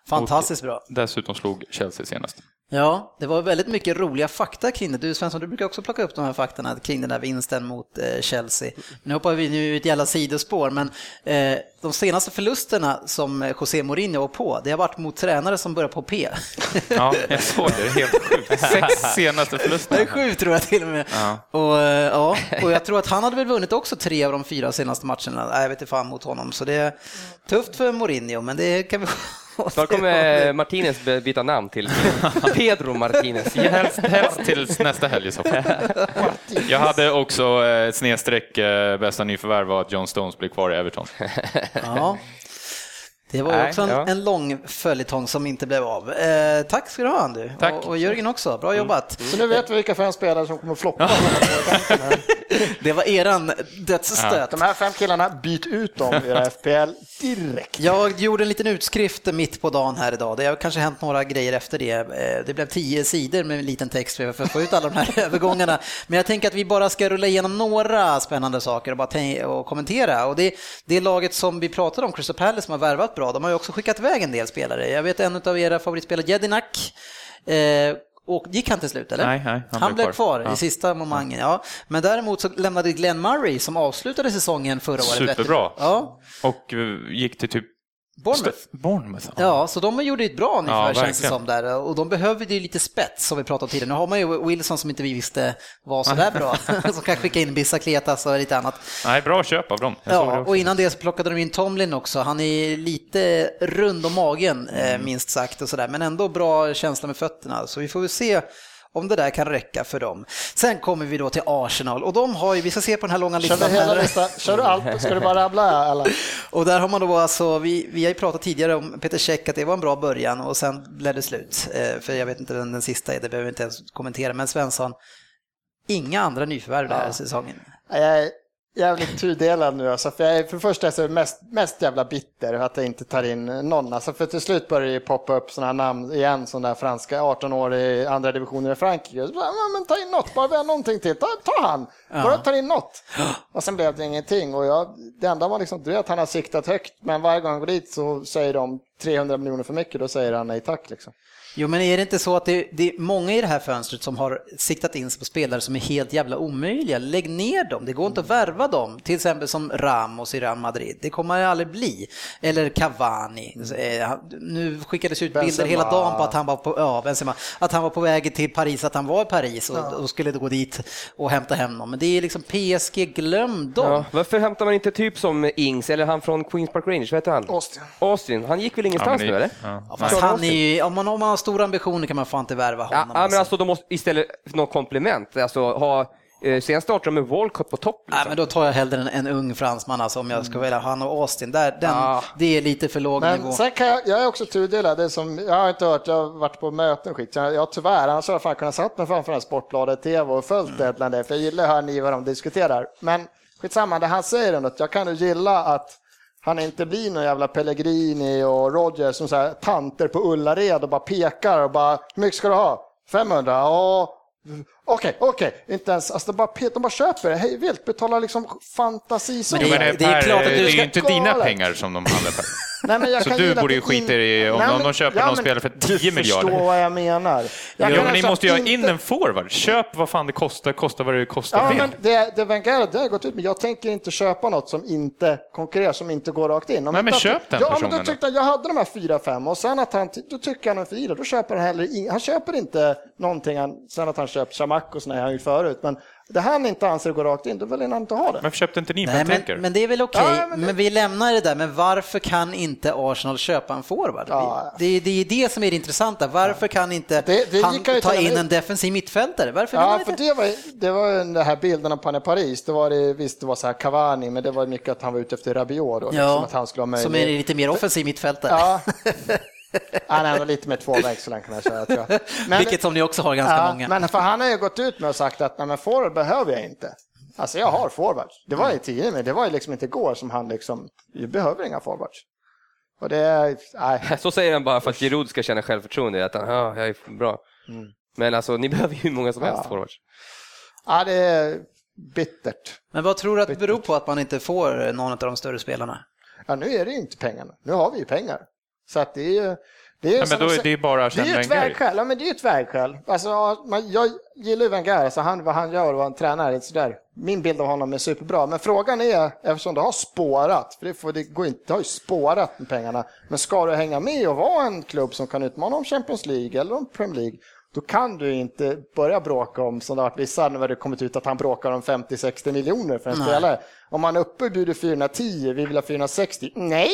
Fantastiskt bra. Dessutom slog Chelsea senast. Ja, det var väldigt mycket roliga fakta kring det. Du Svensson, du brukar också plocka upp de här faktorna kring den där vinsten mot eh, Chelsea. Nu hoppar vi nu ut i alla sidospår, men eh, de senaste förlusterna som eh, José Mourinho var på, det har varit mot tränare som börjar på P. <laughs> Ja, jag såg det. Det är helt sjukt. <laughs> Sex senaste Det är förlusterna. sju tror jag till och med. Ja. Och, eh, ja, <laughs> och jag tror att han hade väl vunnit också tre av de fyra senaste matcherna. Nej, jag vet inte fan mot honom. Så det är tufft för Mourinho, men det kan vi Snart kommer Martinez by- byta namn till <laughs> Pedro Martinez. Helst, helst till nästa helg i så fall. Jag hade också eh, snedstreck eh, bästa nyförvärv var att John Stones blir kvar i Everton. Ja. Det var ju Nej, också en, ja. en lång följetong som inte blev av. Eh, tack ska du ha du. Tack. Och, och Jörgen också, bra jobbat. Så nu vet vi vilka fem spelare som kommer floppa. <laughs> Det var eran dödsstöt. De här fem killarna, byt ut dem i era FPL direkt. Jag gjorde en liten utskrift mitt på dagen här idag. Det har kanske hänt några grejer efter det. Eh, Det blev tio sidor med en liten text för att få ut alla de här <laughs> övergångarna. Men jag tänker att vi bara ska rulla igenom några spännande saker och, bara och kommentera. Och det, det laget som vi pratade om, Crystal Palace, som har värvat bra, de har ju också skickat iväg en del spelare. Jag vet en av era favoritspelare, Jedinak, eh, och gick han till slut eller? Nej, nej, han, blev kvar, Ja. i sista momangen. Ja. Men däremot så lämnade Glenn Murray som avslutade säsongen förra året. Superbra. Ja, Och eh, gick till typ Bournemouth. Bournemouth. Ja, så de gjorde ett bra nyförvärv Ja, känns det som där. Och de behöver ju lite spets som vi pratade om tidigare. Nu har man ju Wilson som inte vi visste var så där bra. <laughs> <laughs> som kan skicka in Bicicletas och lite annat. Nej, bra köp av dem. Jag Ja, och innan det så plockade de in Tomlin också. Han är lite rund om magen eh, Mm. minst sagt och sådär. Men ändå bra känsla med fötterna. Så vi får väl se om det där kan räcka för dem. Sen kommer vi då till Arsenal och de har ju, vi ska se på den här långa Kör listan. du hela listan? Kör du allt? Ska du bara rabbla alla? <laughs> Och där har man då alltså, vi, vi har ju pratat tidigare om Peter Käck att det var en bra början och sen blev det slut. Eh, för jag vet inte vem den sista är, det behöver vi inte ens kommentera. Men Svensson, inga andra nyförvärv den här Ja. säsongen. Jag, jävligt tudelad nu. Alltså, för, jag, för det första är jag mest, mest jävla bitter att jag inte tar in någon. Alltså, för till slut börjar det poppa upp sådana namn igen, sådana där franska 18 år i andra divisioner i Frankrike. Så, men ta in något, bara vi har någonting till. Ta, ta han, bara ta in något. Och sen blev det ingenting. Och jag, det enda var liksom, du vet, han har siktat högt, men varje gång han går dit så säger de 300 miljoner för mycket, då säger han nej tack. Liksom. Jo, men är det inte så att det, det är många i det här fönstret som har siktat in sig på spelare som är helt jävla omöjliga? Lägg ner dem, det går inte att värva dem. Till exempel som Ramos i Real Madrid, det kommer det aldrig bli. Eller Cavani. Eh, Nu skickades ut bilder Benzema. hela dagen på att han var på, ja, Benzema, att han var på väg till Paris, att han var i Paris och, och skulle gå dit och hämta hem dem. Men det är liksom PSG, glöm dem. Ja, varför hämtar man inte typ som Ings eller han från Queens Park Rangers, vad heter han? Austin. Austin, han gick väl Ja, ingenstans men nu eller? ja. Ja, fast han är ju, om, man, om man har stora ambitioner kan man fan inte värva Ja, honom. ja, men alltså de måste istället något komplement, alltså ha, eh, sen startar de med Walcott på topp. Nej, Liksom. men då tar jag hellre en, en ung fransman alltså, om jag ska välja han och Austin. Där, den, Ah. Det är lite för låg nivå. Men sen kan jag, jag är också tudelad, det är som, jag har inte hört, jag har varit på möten och skit, jag, jag tyvärr, annars hade jag fan kunnat satt mig framför en Sportbladet TV och följt det, mm. det, för jag gillar att höra ni vad de diskuterar. Men skitsamma, det han säger ändå, att jag kan ju gilla att han inte blir någon jävla Pellegrini och Roger som så här, tanter på Ullared och bara pekar och bara, hur mycket ska du ha? 500? Ja, Okej, okej, inte ens, alltså de bara, de bara köper det hej vilt, betalar liksom fantasisummor. Det- det, det är per, klart att du det är ju inte dina pengar som de handlar för. Nej, men jag Så kan du borde ju skita i om- Nej, om men- de köper någon spelare för 10 Du miljarder. förstår vad jag menar. Jag Ja, kan men ni alltså måste ju ha in en forward. Köp vad fan det kostar, kosta vad det kostar. Ja, men det, det Wenger, det har gått ut med. Jag tänker inte köpa något som inte konkurrerar, som inte går rakt in. Om Nej, men att- köp den ja, men personen då tyckte jag, jag hade de här fyra, fem och sen att han, då tycker han en fyra, då köper han heller ing- Han köper inte någonting, han, sen att han köpt Chamak och sådär han gjort förut. Men det han inte anser går rakt in, då vill han inte ha det. Varför köpte inte ni Nej, men, men det är väl okej, Ja, men men, det- vi lämnar det där. Men varför kan inte Arsenal köpa en forward? Ja. Det, är- det är det som är det intressanta. Varför kan inte Det- det han ta in en defensiv mittfältare? Varför Ja, för det var, det var ju den här bilden av Panne Paris. Det var det, visst, det var så här Cavani, men det var mycket att han var ute efter Rabiot då, liksom, att han skulle ha som möjlighet. är lite mer offensiv mittfältare. Ja. <laughs> Han är ändå lite mer tvåvägs så länge kan jag säga. Tror jag. Men, Vilket som ni också har ganska ja, många. Men för han har ju gått ut med och sagt att nej, men forward behöver jag inte. Alltså jag har forwards. Det var ju tio, men det var ju liksom inte igår som han liksom, vi behöver inga forwards. Och det nej. Så säger han bara för att Giroud ska känna självförtroende, att han, ja, jag är bra. Men alltså, ni <laughs> behöver ju hur många som helst Ja. forwards. Ja, det är bittert. Men vad tror du att det beror på att man inte får någon av de större spelarna? Ja, nu är det ju inte pengarna. Nu har vi ju pengar. Så att det är ju... Det är ju som men då är det bara Det är ju ett vägskäl. Ja, men det är ju ett vägskäl. Alltså, man, jag gillar ju Wenger, alltså han, vad han gör och vad han tränar. är Sådär. Min bild av honom är superbra. Men frågan är, eftersom det har spårat, för det, får, det, går inte, det har ju spårat med pengarna, men ska du hänga med och vara en klubb som kan utmana om Champions League eller om Premier League, då kan du inte börja bråka om, som det har varit vissa när det kommit ut att han bråkar om 50-60 miljoner för en Nej. spelare. Om man är uppe och bjuder 410, vi vill ha 460, nej!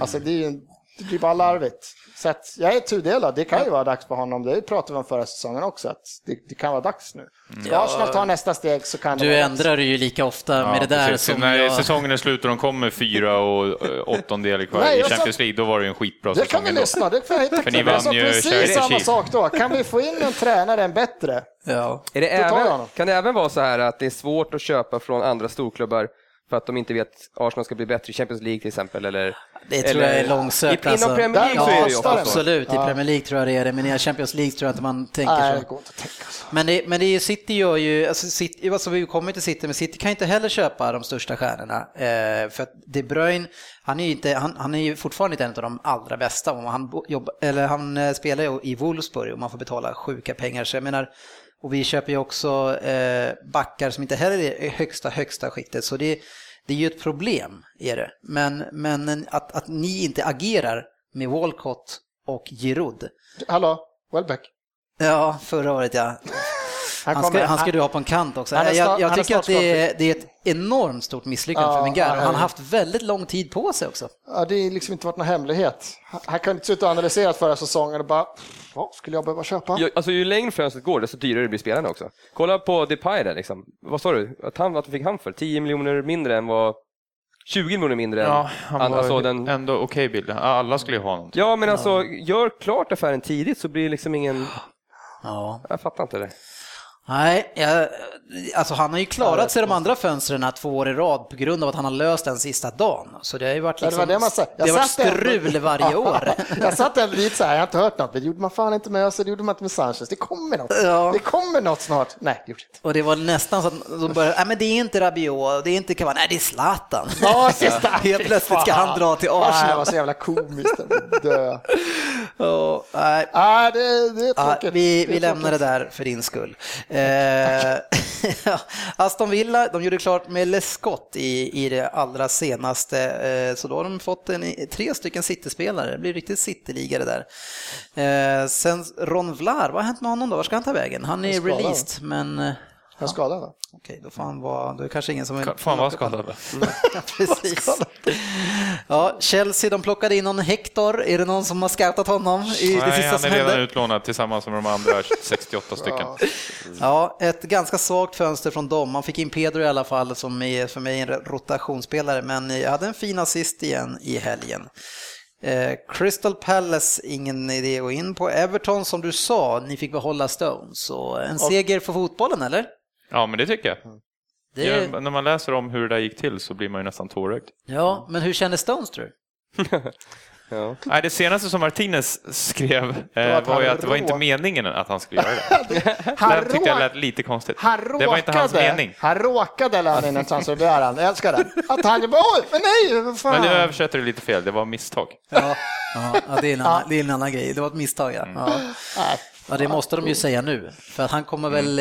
Alltså det är ju det blir bara larvigt. Så att jag är tudelad. Det kan ju vara dags för honom. Det pratade vi om förra säsongen också. Att det, det kan vara dags nu. Ska Arsenal ta nästa steg så kan det Du ändrar ju lika ofta med Ja, det där precis. som När jag... säsongen är slut och de kommer fyra och eh, åttondel kvar Nej, i Champions League, då var det ju en skitbra dags. Det kan säsong vi lyssna. Det får jag För ni vann ju precis samma Shield. sak då. Kan vi få in en tränare, en bättre? Ja. Är det även, kan det även vara så här att det är svårt att köpa från andra storklubbar för att de inte vet att Arsenal ska bli bättre i Champions League till exempel? Eller, Det tror jag är eller- långsökt. I- Inom Premier League så är det ju ofta. Absolut, i Premier League tror jag det är det, men i Champions League tror jag inte man tänker Nej, så. det går inte att tänka så. Men det, men det är ju, City gör ju, alltså City, alltså vi kommer till City, men City kan inte heller köpa de största stjärnorna. Eh, för att De Bruyne, han är ju inte, han, han är ju fortfarande inte en av de allra bästa. Och han, jobba, eller han eh, spelar ju i Wolfsburg och man får betala sjuka pengar. Så jag menar, och vi köper ju också eh, backar som inte heller är högsta, högsta skiktet. Så det, det är ju ett problem, är det. Men, men att, att ni inte agerar med Walcott och Giroud. Hallå, Welbeck. Ja, förra året ja. Han Han ska, han ska han- du ha på en kant också. Han är Jag, jag han tycker att det är, det är ett enormt stort misslyckande Ja, för Wenger. Han har haft väldigt lång tid på sig också. Ja, det har liksom inte varit någon hemlighet. Han- Han kunde inte sitta och analysera förra säsongen och bara, vad skulle jag behöva köpa? Ju- Alltså ju längre fönstret går, desto dyrare blir spelarna också. Kolla på Depay där liksom. Vad sa du? Att han, vad fick han för? 10 miljoner mindre än vad... 20 miljoner mindre än... Ja, han an- var alltså, den... ändå okej bild. Alla skulle ju ha honom. Ja, men alltså, gör klart affären tidigt så blir det liksom ingen... Ja. Jag fattar inte det. Nej, jag, alltså han har ju klarat sig de andra fönstren två år i rad på grund av att han har löst den sista dagen. Så det har ju varit, Ja, det liksom, var det man sa. Jag det har varit strul varje <laughs> år. jag satt ändå lite så här, jag har inte hört något. Det gjorde man fan inte med Öse, det gjorde man inte med Sanchez. Det kommer något. Ja. Det kommer något snart. Nej, det gjorde det inte. Och det var nästan så att de började, nej men det är inte Rabiot, det är inte Cavani, nej det är Zlatan. Ja, sista. <laughs> Helt plötsligt ska han dra till Nej, Det Arsenal. var så jävla komiskt. Dö. <laughs> Ja, nej, Nej, det, det är tråkigt. vi, Det är vi lämnar det där för din skull. Eh, <laughs> Aston Villa, de gjorde klart med Lescott i, i det allra senaste, eh, så då har de fått en, tre stycken City-spelare. Det blir riktigt City-liga det där. Eh, sen Ron Vlaar, vad har hänt med honom då? Var ska han ta vägen? Han är released, men eh, Han är skadad va? okej, då får han vara, då är det kanske ingen som vill... Fan vad skadad. <laughs> Ja, <laughs> precis. Ja, Chelsea, de plockade in någon Hector. Är det någon som har scoutat honom i det Nej, sista han är redan hände? utlånad tillsammans med de andra 68 stycken. Ja, ett ganska svagt fönster från dem. Man fick in Pedro i alla fall som är för mig en rotationsspelare, men jag hade en fin assist igen i helgen. Eh, Crystal Palace, ingen idé att gå in på. Everton, som du sa, ni fick behålla Stones. Så en seger för fotbollen, eller? Ja, men det tycker jag. Det. Ja, när man läser om hur det där gick till så blir man ju nästan tårögd. Ja, men hur känner Stones tror du? <laughs> Ja. Nej, det senaste som Martinez skrev var eh, att var ju att det var inte meningen att han skulle göra det. <laughs> Han, Det tyckte jag lät lite konstigt. han råkade, Det var inte hans mening. han råkade lära in en transferbegäran, jag älskar den. Att han bara, oj, men nej, vad fan. Men nu översätter du lite fel, det var misstag. Ja, ja, ja, det, är en annan, det är en annan grej. Det var ett misstag, ja. ja. Ja, det måste de ju säga nu, för att han kommer väl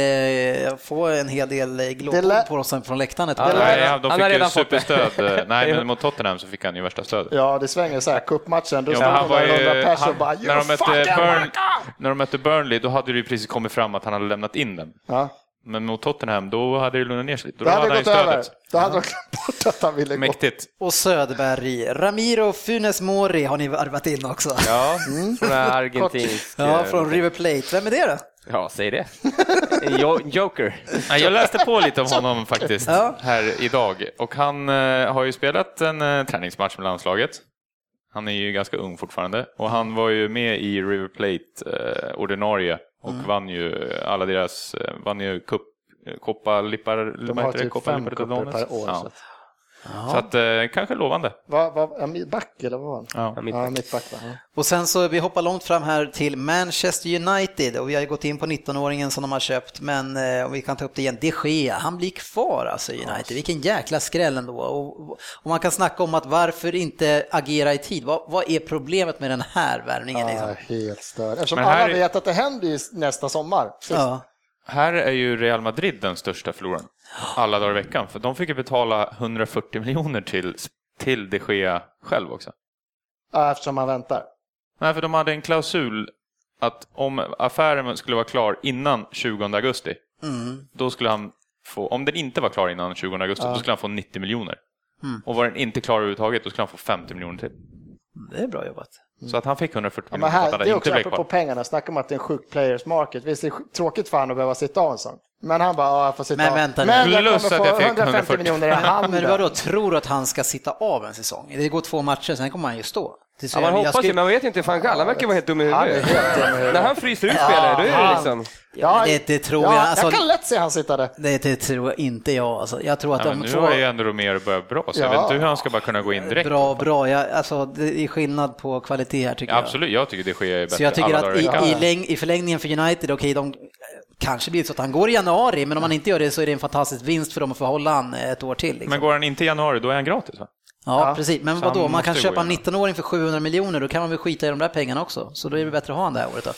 eh, få en hel del eh, glåpord på sig från läktaren. Ja, Nej, de han har fick ju redan fått det. superstöd. <laughs> Nej, men <laughs> mot Tottenham så fick han ju värsta stödet. Ja, det svänger så här, cupmatchen, då Ja, men han han var där ju, 100 pers han, och bara, när, you de mötte fucking Burn, Barca! när de mötte Burnley, då hade det ju precis kommit fram att han hade lämnat in den. Ja, Men mot Tottenham, då hade det lugnat ner sig lite. Då då hade hade det han ju stödet. Då hade de glömt bort att han ville gå. Mäktigt. Och Söderberg, Ramiro Funes Mori har ni varvat in också. Ja, från argentinsk... Ja, från River Plate. Vem är det då? Ja, säg det. Joker. Jag läste på lite om honom faktiskt Ja. här idag. Och han eh, har ju spelat en eh, träningsmatch med landslaget. Han är ju ganska ung fortfarande. Och han var ju med i River Plate eh, ordinarie och vann ju alla deras, eh, vann ju cup, eh, Copa Lippar, De har typ fem cuper per år. Så, Ja. Så att, eh, kanske lovande. vad, ja, back eller vad var han? Ja. Ja, mitt- Ja, mittback va? Ja. Och sen så, vi hoppar långt fram här till Manchester United och vi har ju gått in på 19-åringen som de har köpt, men eh, om vi kan ta upp det igen, de Gea, han blir kvar alltså i United. Vilken jäkla skräll ändå. Och, och man kan snacka om att varför inte agera i tid? Vad, vad är problemet med den här värvningen? Liksom? Helt störd. Eftersom alla är- vet att det händer ju nästa sommar. Ja. Här är ju Real Madrid den största förloraren alla dagar i veckan. För de fick ju betala 140 miljoner till, till de Gea själv också. Ja, eftersom man väntar. Nej, för de hade en klausul att om affären skulle vara klar innan 20 augusti, Mm. då skulle han få, om den inte var klar innan 20 augusti, då skulle han få 90 miljoner. Mm. Och var den inte klar överhuvudtaget, då skulle han få 50 miljoner till. Det är bra jobbat. Så att han fick 140 Ja, men miljoner att här, han det är också apropå pengarna, snacka om att det är en sjuk players market. Visst, det är tråkigt för han att behöva sitta av en sån. Men han bara, ja, jag får sitta Men av. vänta nu. Men jag Plus kommer att jag få fick 150 140. miljoner i handen. Men vadå, tror du att han ska sitta av en säsong? Det går två matcher, sen kommer han ju stå. Ja, man jag- jag hoppas skulle- ju, men man vet inte. Fan, Gall, han verkar vara helt dum i Han är huvudet. helt dum i huvudet. När han fryser ut spelare, då är det liksom... Ja, Det, det tror ja, jag. Alltså, jag kan lätt se han sitta där. det, det tror inte jag. Alltså, jag tror att Ja, men de nu två... har ju ändå Romero börjat bra, så jag Ja. vet inte hur han ska bara kunna gå in direkt. Bra, bra. Jag, alltså, det är skillnad på kvalitet här tycker Ja, jag. absolut, jag tycker det sker bättre Så jag tycker alla att i i, veckan. i, läng, i förlängningen för United, okej, de kanske blir så att han går i januari, men om han inte gör det så är det en fantastisk vinst för dem att få hålla han ett år till. Liksom. Men går han inte i januari, då är han gratis va? ja, Ja. precis. Men Så vadå, man kan köpa en igenom. 19-åring för 700 miljoner, då kan man väl skita i de där pengarna också. Så då är det bättre att ha han det här året då.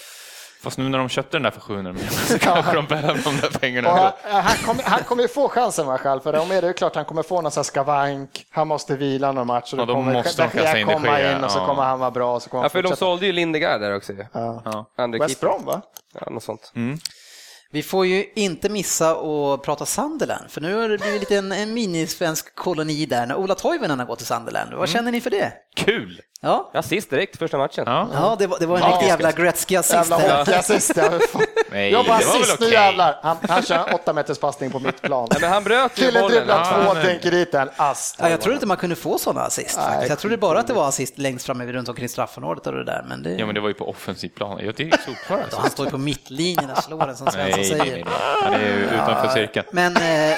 Fast nu när de köpte den där för 700 miljoner så <laughs> kanske de behöver de där pengarna Och ändå. han, kommer, han kommer ju få chansen va, själv, för om är det ju klart han kommer få någon sån här skavank, han måste vila någon match och Ja, då kommer måste de komma in och så ja. kommer han vara bra och så kommer Ja, för de sålde ju Lindegard där också. Ja. Ja. West. Brom va? Ja, något sånt. Vi får ju inte missa att prata Sunderland, för nu har det blivit lite en, en minisvensk koloni där när Ola Toivonen har gått till Sunderland. Vad känner ni för det? Kul! Ja, Ja, sist direkt första matchen. Ja. ja det, var, det var en Ja. riktig jävla Gretzky-assist Jävla hockeyassist. ja. <laughs> Nej, Jag bara sist, nu okej. jävlar. Han, han kör åtta meters passning på mitt plan. Nej, men han bröt ju Killen dribblar två, men- tänker dit den. Ja, jag tror inte man kunde få sådana assist. Nej, faktiskt. Jag trodde bara att det var assist längst framme runt omkring straffområdet och det där. Men det, Ja, men det var ju på offensiv plan. Ja, det är. Ja, <laughs> han står ju på mittlinjen och slår den som Nej, Svensson nej, säger. nej, nej. Han är ju utanför cirkeln. Men eh,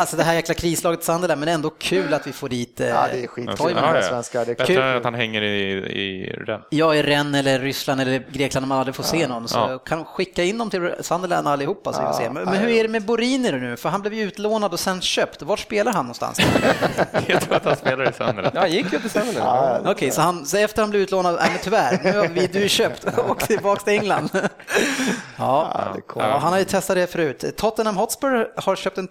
alltså det här jäkla krislaget Sunderland, men ändå kul att vi får dit eh, Ja, det är skitkul med de svenskar. Det är kul. att han hänger i, i Rennes. Jag är Rennes eller Ryssland eller Grekland om man aldrig får se någon, så Ja. kan de skicka in dem till Sunderland allihopa så vi får se. Men, men hur är det med Borini nu? För han blev ju utlånad och sen köpt. Vart spelar han någonstans? <laughs> Jag tror att han spelar i Sunderland. Ja, han gick ju till Sunderland. Okej, så, han, så efter han blev utlånad, nej men tyvärr, nu har vi, du är köpt och tillbaka till England. Ja, ja, han har ju testat det förut. Tottenham Hotspur har köpt en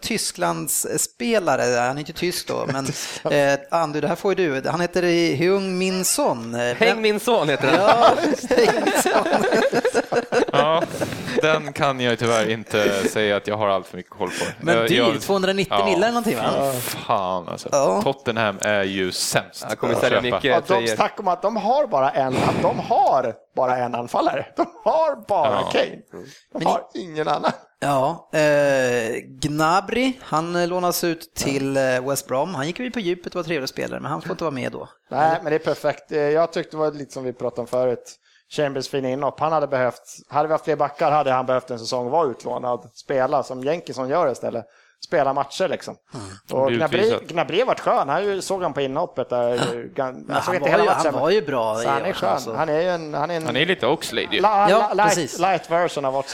Tysklandsspelare, han är inte tysk då, men <laughs> eh, Andy, det här får ju du. Han heter Hyung Min Son. Eh, Häng min son heter den. Ja. <laughs> Ja, den kan jag tyvärr inte säga att jag har allt för mycket koll på. Men jag, dyr, jag- 290 Ja. eller någonting va? Fan alltså. Ja. Tottenham är ju sämst. Jag kommer att sälja mycket Ja, de snackar om att de har bara en, de har bara en anfallare. De har bara Ja. Kane. De har ingen annan. Ja, eh, Gnabry, han eh, lånas ut till eh, West Brom. Han gick ju på djupet och var trevlig spelare, men han får inte vara med då. Nej, men det är perfekt. Eh, Jag tyckte det var lite som vi pratade om förut. Chambers fina inhopp. Han hade behövt, hade vi haft fler backar hade han behövt en säsong vara utlånad, spela som Jenkinson gör istället. Spela matcher liksom. Och Blir Gnabry. Gnabry vart skön. Han ju- såg han på inhoppet där. Jag Men såg han, inte var hela ju, matchen. han var ju bra Så i han är år, skön. alltså. Han är ju en, han är en Han är lite Oxlade ju. la, Ja, la, precis. light, light version av.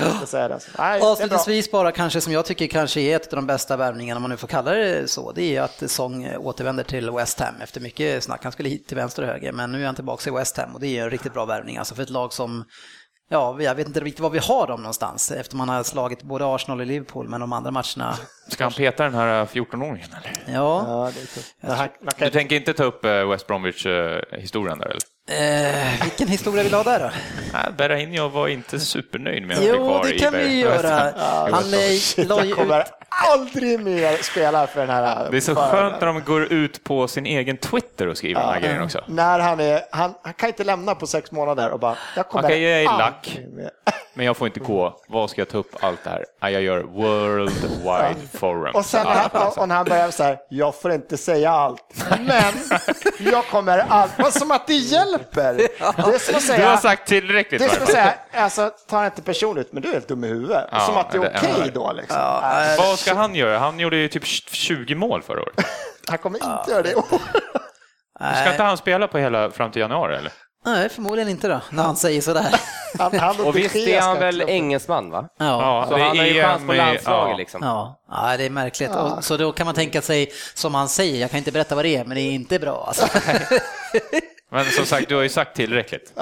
Nej, bra. Avslutningsvis bara kanske som jag tycker kanske är ett av de bästa värvningarna, om man nu får kalla det så, det är att Song återvänder till West Ham efter mycket snack. Han skulle hit till vänster och höger, men nu är han tillbaka i West Ham och det är en riktigt bra värvning. Alltså för ett lag som, ja, jag vet inte riktigt var vi har dem någonstans efter man har slagit både Arsenal och Liverpool, men de andra matcherna, Ska han peta den här 14-åringen eller? ja. Ja, det han, kan Du tänker inte ta upp eh, West Bromwich-historien där eller? Eh, vilken historia vill du ha där då? Nej, Berahino var inte supernöjd med att Jo, det kan vi göra. <laughs> Han eh, la ju ut aldrig mer spela för den här. Det är så skönt när de går ut på sin egen Twitter och skriver de här grejerna också. När han är, han, han kan inte lämna på sex månader och bara, jag kommer Okej, jag är lack. Men jag får inte gå. Vad ska jag ta upp allt det här? Jag gör World Wide Forum. Och sen när han, han börjar så här, jag får inte säga allt, men jag kommer allt. Som att det hjälper. Det är som att Du har säga, sagt tillräckligt. det är som att säga, alltså ta det inte personligt, men du är helt dum i huvudet. Ja, som att det är okej ja. då liksom. Nej, Vad ska han göra? Han gjorde ju typ 20 mål förra året. Han kommer inte göra det. Ska inte han spela på hela fram till januari eller? Nej, förmodligen inte då, när han säger sådär. <laughs> Han, han Och visst är han väl engelsman va? Ja. Så det han har ju är chans på landslaget ja. liksom. Ja, ja, det är märkligt. Och, så då kan man tänka sig, som han säger, jag kan inte berätta vad det är, men det är inte bra. Alltså. <laughs> <laughs> Men som sagt, du har ju sagt tillräckligt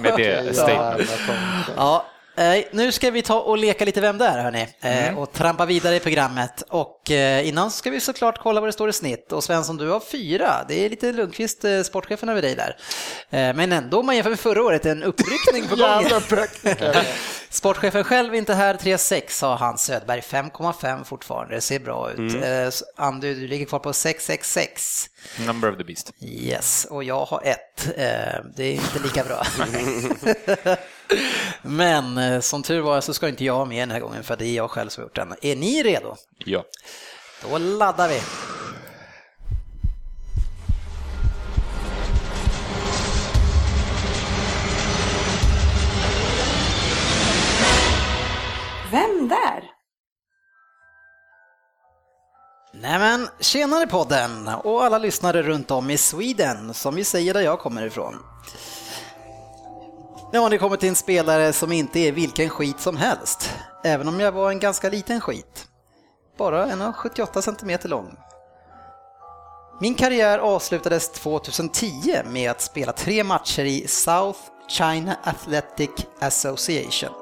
med det Ja, statement. jag kommer- Ja, eh, nu ska vi ta och leka lite Vem där hörni, eh, Mm. och trampa vidare i programmet. Och eh, innan ska vi såklart kolla vad det står i snitt. Och Svensson, du har fyra. Det är lite Lundqvist, sportchefen över dig där. Men ändå, om man jämför med förra året, en uppryckning på <laughs> gång. <laughs> Sportchefen själv inte här, 3,6 har Hans Södberg, 5,5 fortfarande, det ser bra ut. Mm. Andy, du ligger kvar på 666. Number of the beast. Yes, och jag har ett. Eh, Det är inte lika bra. <laughs> Men eh, som tur var så ska inte jag med den här gången för det är jag själv som har gjort den. Är ni redo? Ja. Då laddar vi. Vem där? Nämen, tjenare podden och alla lyssnare runt om i Sweden, som vi säger där jag kommer ifrån. Nu har ni kommit till en spelare som inte är vilken skit som helst, även om jag var en ganska liten skit. Bara 1,78 cm lång. Min karriär avslutades 2010 med att spela tre matcher i South China Athletic Association.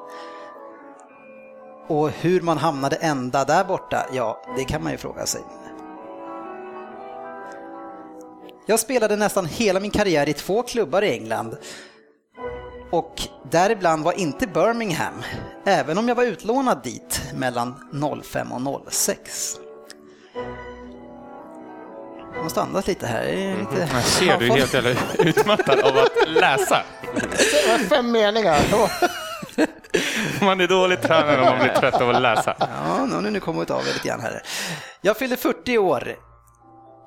Och hur man hamnade ända där borta, ja, det kan man ju fråga sig. Jag spelade nästan hela min karriär i två klubbar i England. Och däribland var inte Birmingham, även om jag var utlånad dit mellan 05 och 06. Jag måste andas lite här. Är lite... Jag ser, du helt jävla utmattad av att läsa. Det var fem meningar. Man är dåligt tränad om man blir trött av att läsa. Ja, nu har ni kommit av er lite grann här. Jag fyllde 40 år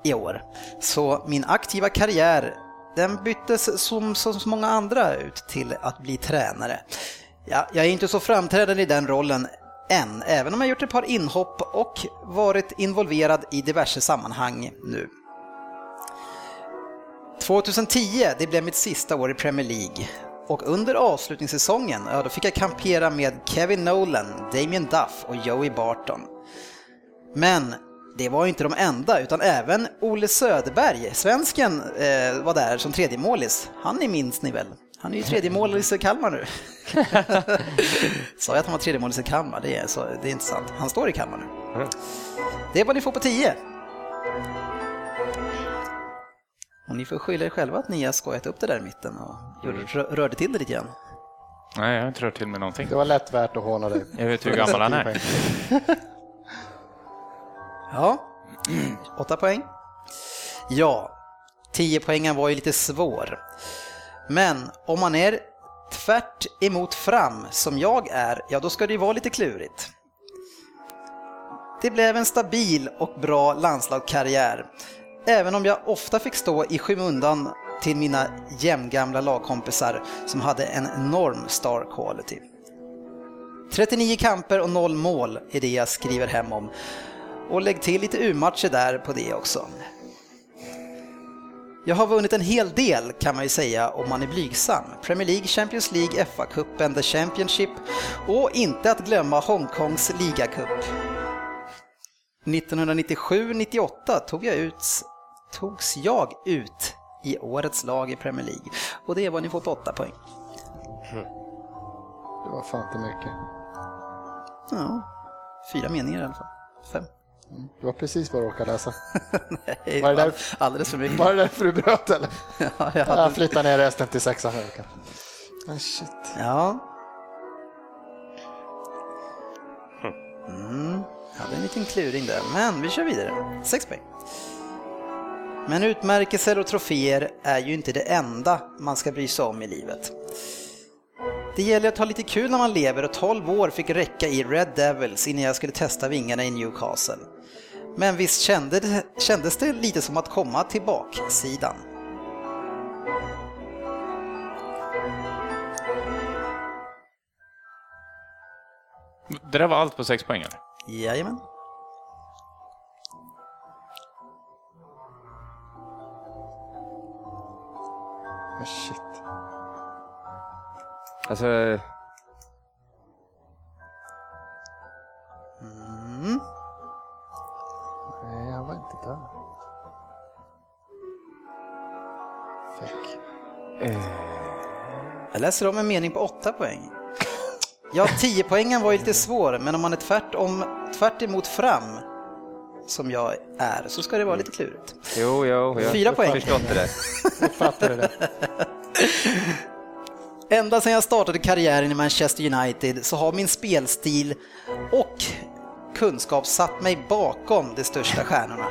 i år, så min aktiva karriär den byttes som, som så många andra ut till att bli tränare. Ja, jag är inte så framträdande i den rollen än, även om jag gjort ett par inhopp och varit involverad i diverse sammanhang nu. 2010, det blev mitt sista år i Premier League. Och under avslutningssäsongen, ja, då fick jag kampera med Kevin Nolan, Damien Duff och Joey Barton. Men det var inte de enda, utan även Ole Söderberg, svensken, eh, var där som tredje målis. Han är minns ni väl? Han är ju tredje målis i Kalmar nu. <laughs> Sa jag att han var tredje målis i Kalmar? Det är, så, det är inte sant. Han står i Kalmar nu. Det är vad ni får på 10. Och ni får skylla er själva att ni har skojat upp det där i mitten och rör- rörde till det lite grann. Nej, jag har inte rört till med någonting. Det var lätt värt att håna dig. <laughs> Jag vet hur gammal han är. <laughs> Ja, <clears throat> åtta poäng. Ja, 10 poängen var ju lite svår. Men om man är tvärt emot fram som jag är, ja då ska det ju vara lite klurigt. Det blev en stabil och bra landslagskarriär, även om jag ofta fick stå i skymundan till mina jämngamla lagkompisar som hade en enorm star quality. 39 kamper och noll mål är det jag skriver hem om. Och lägg till lite U-matcher där på det också. Jag har vunnit en hel del kan man ju säga om man är blygsam. Premier League, Champions League, FA-cupen, The Championship och inte att glömma Hongkongs ligacup. 1997-98 tog jag ut, togs jag ut i årets lag i Premier League och det var ni fått 8 poäng. Det var fan inte mycket. Ja, fyra meningar i alla fall. Fem. Det var precis vad jag råkade läsa. <laughs> Nej, Var det där- alldeles för mycket. Var det därför du bröt eller? <laughs> Ja, jag Jag hade... flyttar ner resten till sexan. här, kan. Men shit. ja. Mm, hade en liten kluring där, men vi kör vidare. Sex poäng. Men utmärkelser och troféer är ju inte det enda man ska bry sig om i livet. Det gäller att ha lite kul när man lever och 12 år fick räcka i Red Devils innan jag skulle testa vingarna i Newcastle. Men visst kände det, kändes det lite som att komma till baksidan. Det där var allt på sex poäng eller? Jajamän. Shit. Alltså, Mm. Nej, han var inte där. Fuck. Jag läser om en mening på 8 poäng. Ja, 10 poängen var ju lite svår, men om man är tvärtom, tvärt emot fram, som jag är, så ska det vara lite klurigt. jo, jo, jag Fyra poäng. förstått det där. Jag fattar det. där. <laughs> Ända sedan jag startade karriären i Manchester United så har min spelstil och kunskap satt mig bakom de största stjärnorna.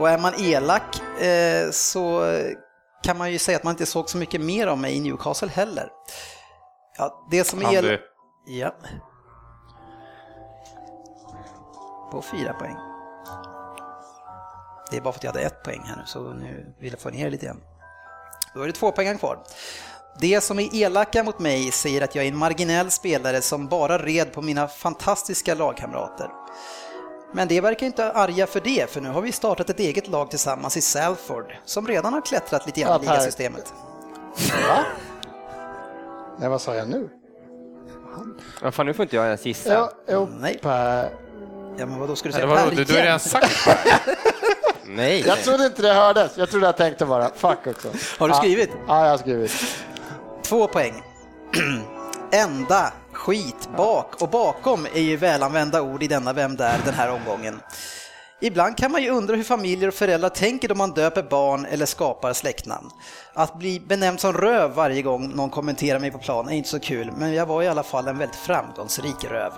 Och är man elak eh, så kan man ju säga att man inte såg så mycket mer av mig i Newcastle heller. Ja, det som du, Ja. På fyra poäng. Det är bara för att jag hade ett poäng här nu, så nu vill jag få ner lite igen. Då är det två poäng kvar. Det som är elaka mot mig säger att jag är en marginell spelare som bara red på mina fantastiska lagkamrater. Men det verkar inte arga för det, för nu har vi startat ett eget lag tillsammans i Salford, som redan har klättrat lite grann Ja, i ligasystemet. Va? Nej, vad sa jag nu? Vad fan, nu får inte jag ens gissa. Ja, jo, Nej. Per. Ja, men vadå, ska du säga Per du, du har redan sagt <laughs> Nej. Jag trodde inte det hördes. Jag trodde jag tänkte bara. Fuck också. Har du skrivit? Ja, jag har skrivit. Två poäng. <clears throat> Ända, skit, bak och bakom är ju välanvända ord i denna Vem där den här omgången. Ibland kan man ju undra hur familjer och föräldrar tänker då man döper barn eller skapar släktnamn. Att bli benämnd som röv varje gång någon kommenterar mig på plan är inte så kul, men jag var i alla fall en väldigt framgångsrik röv.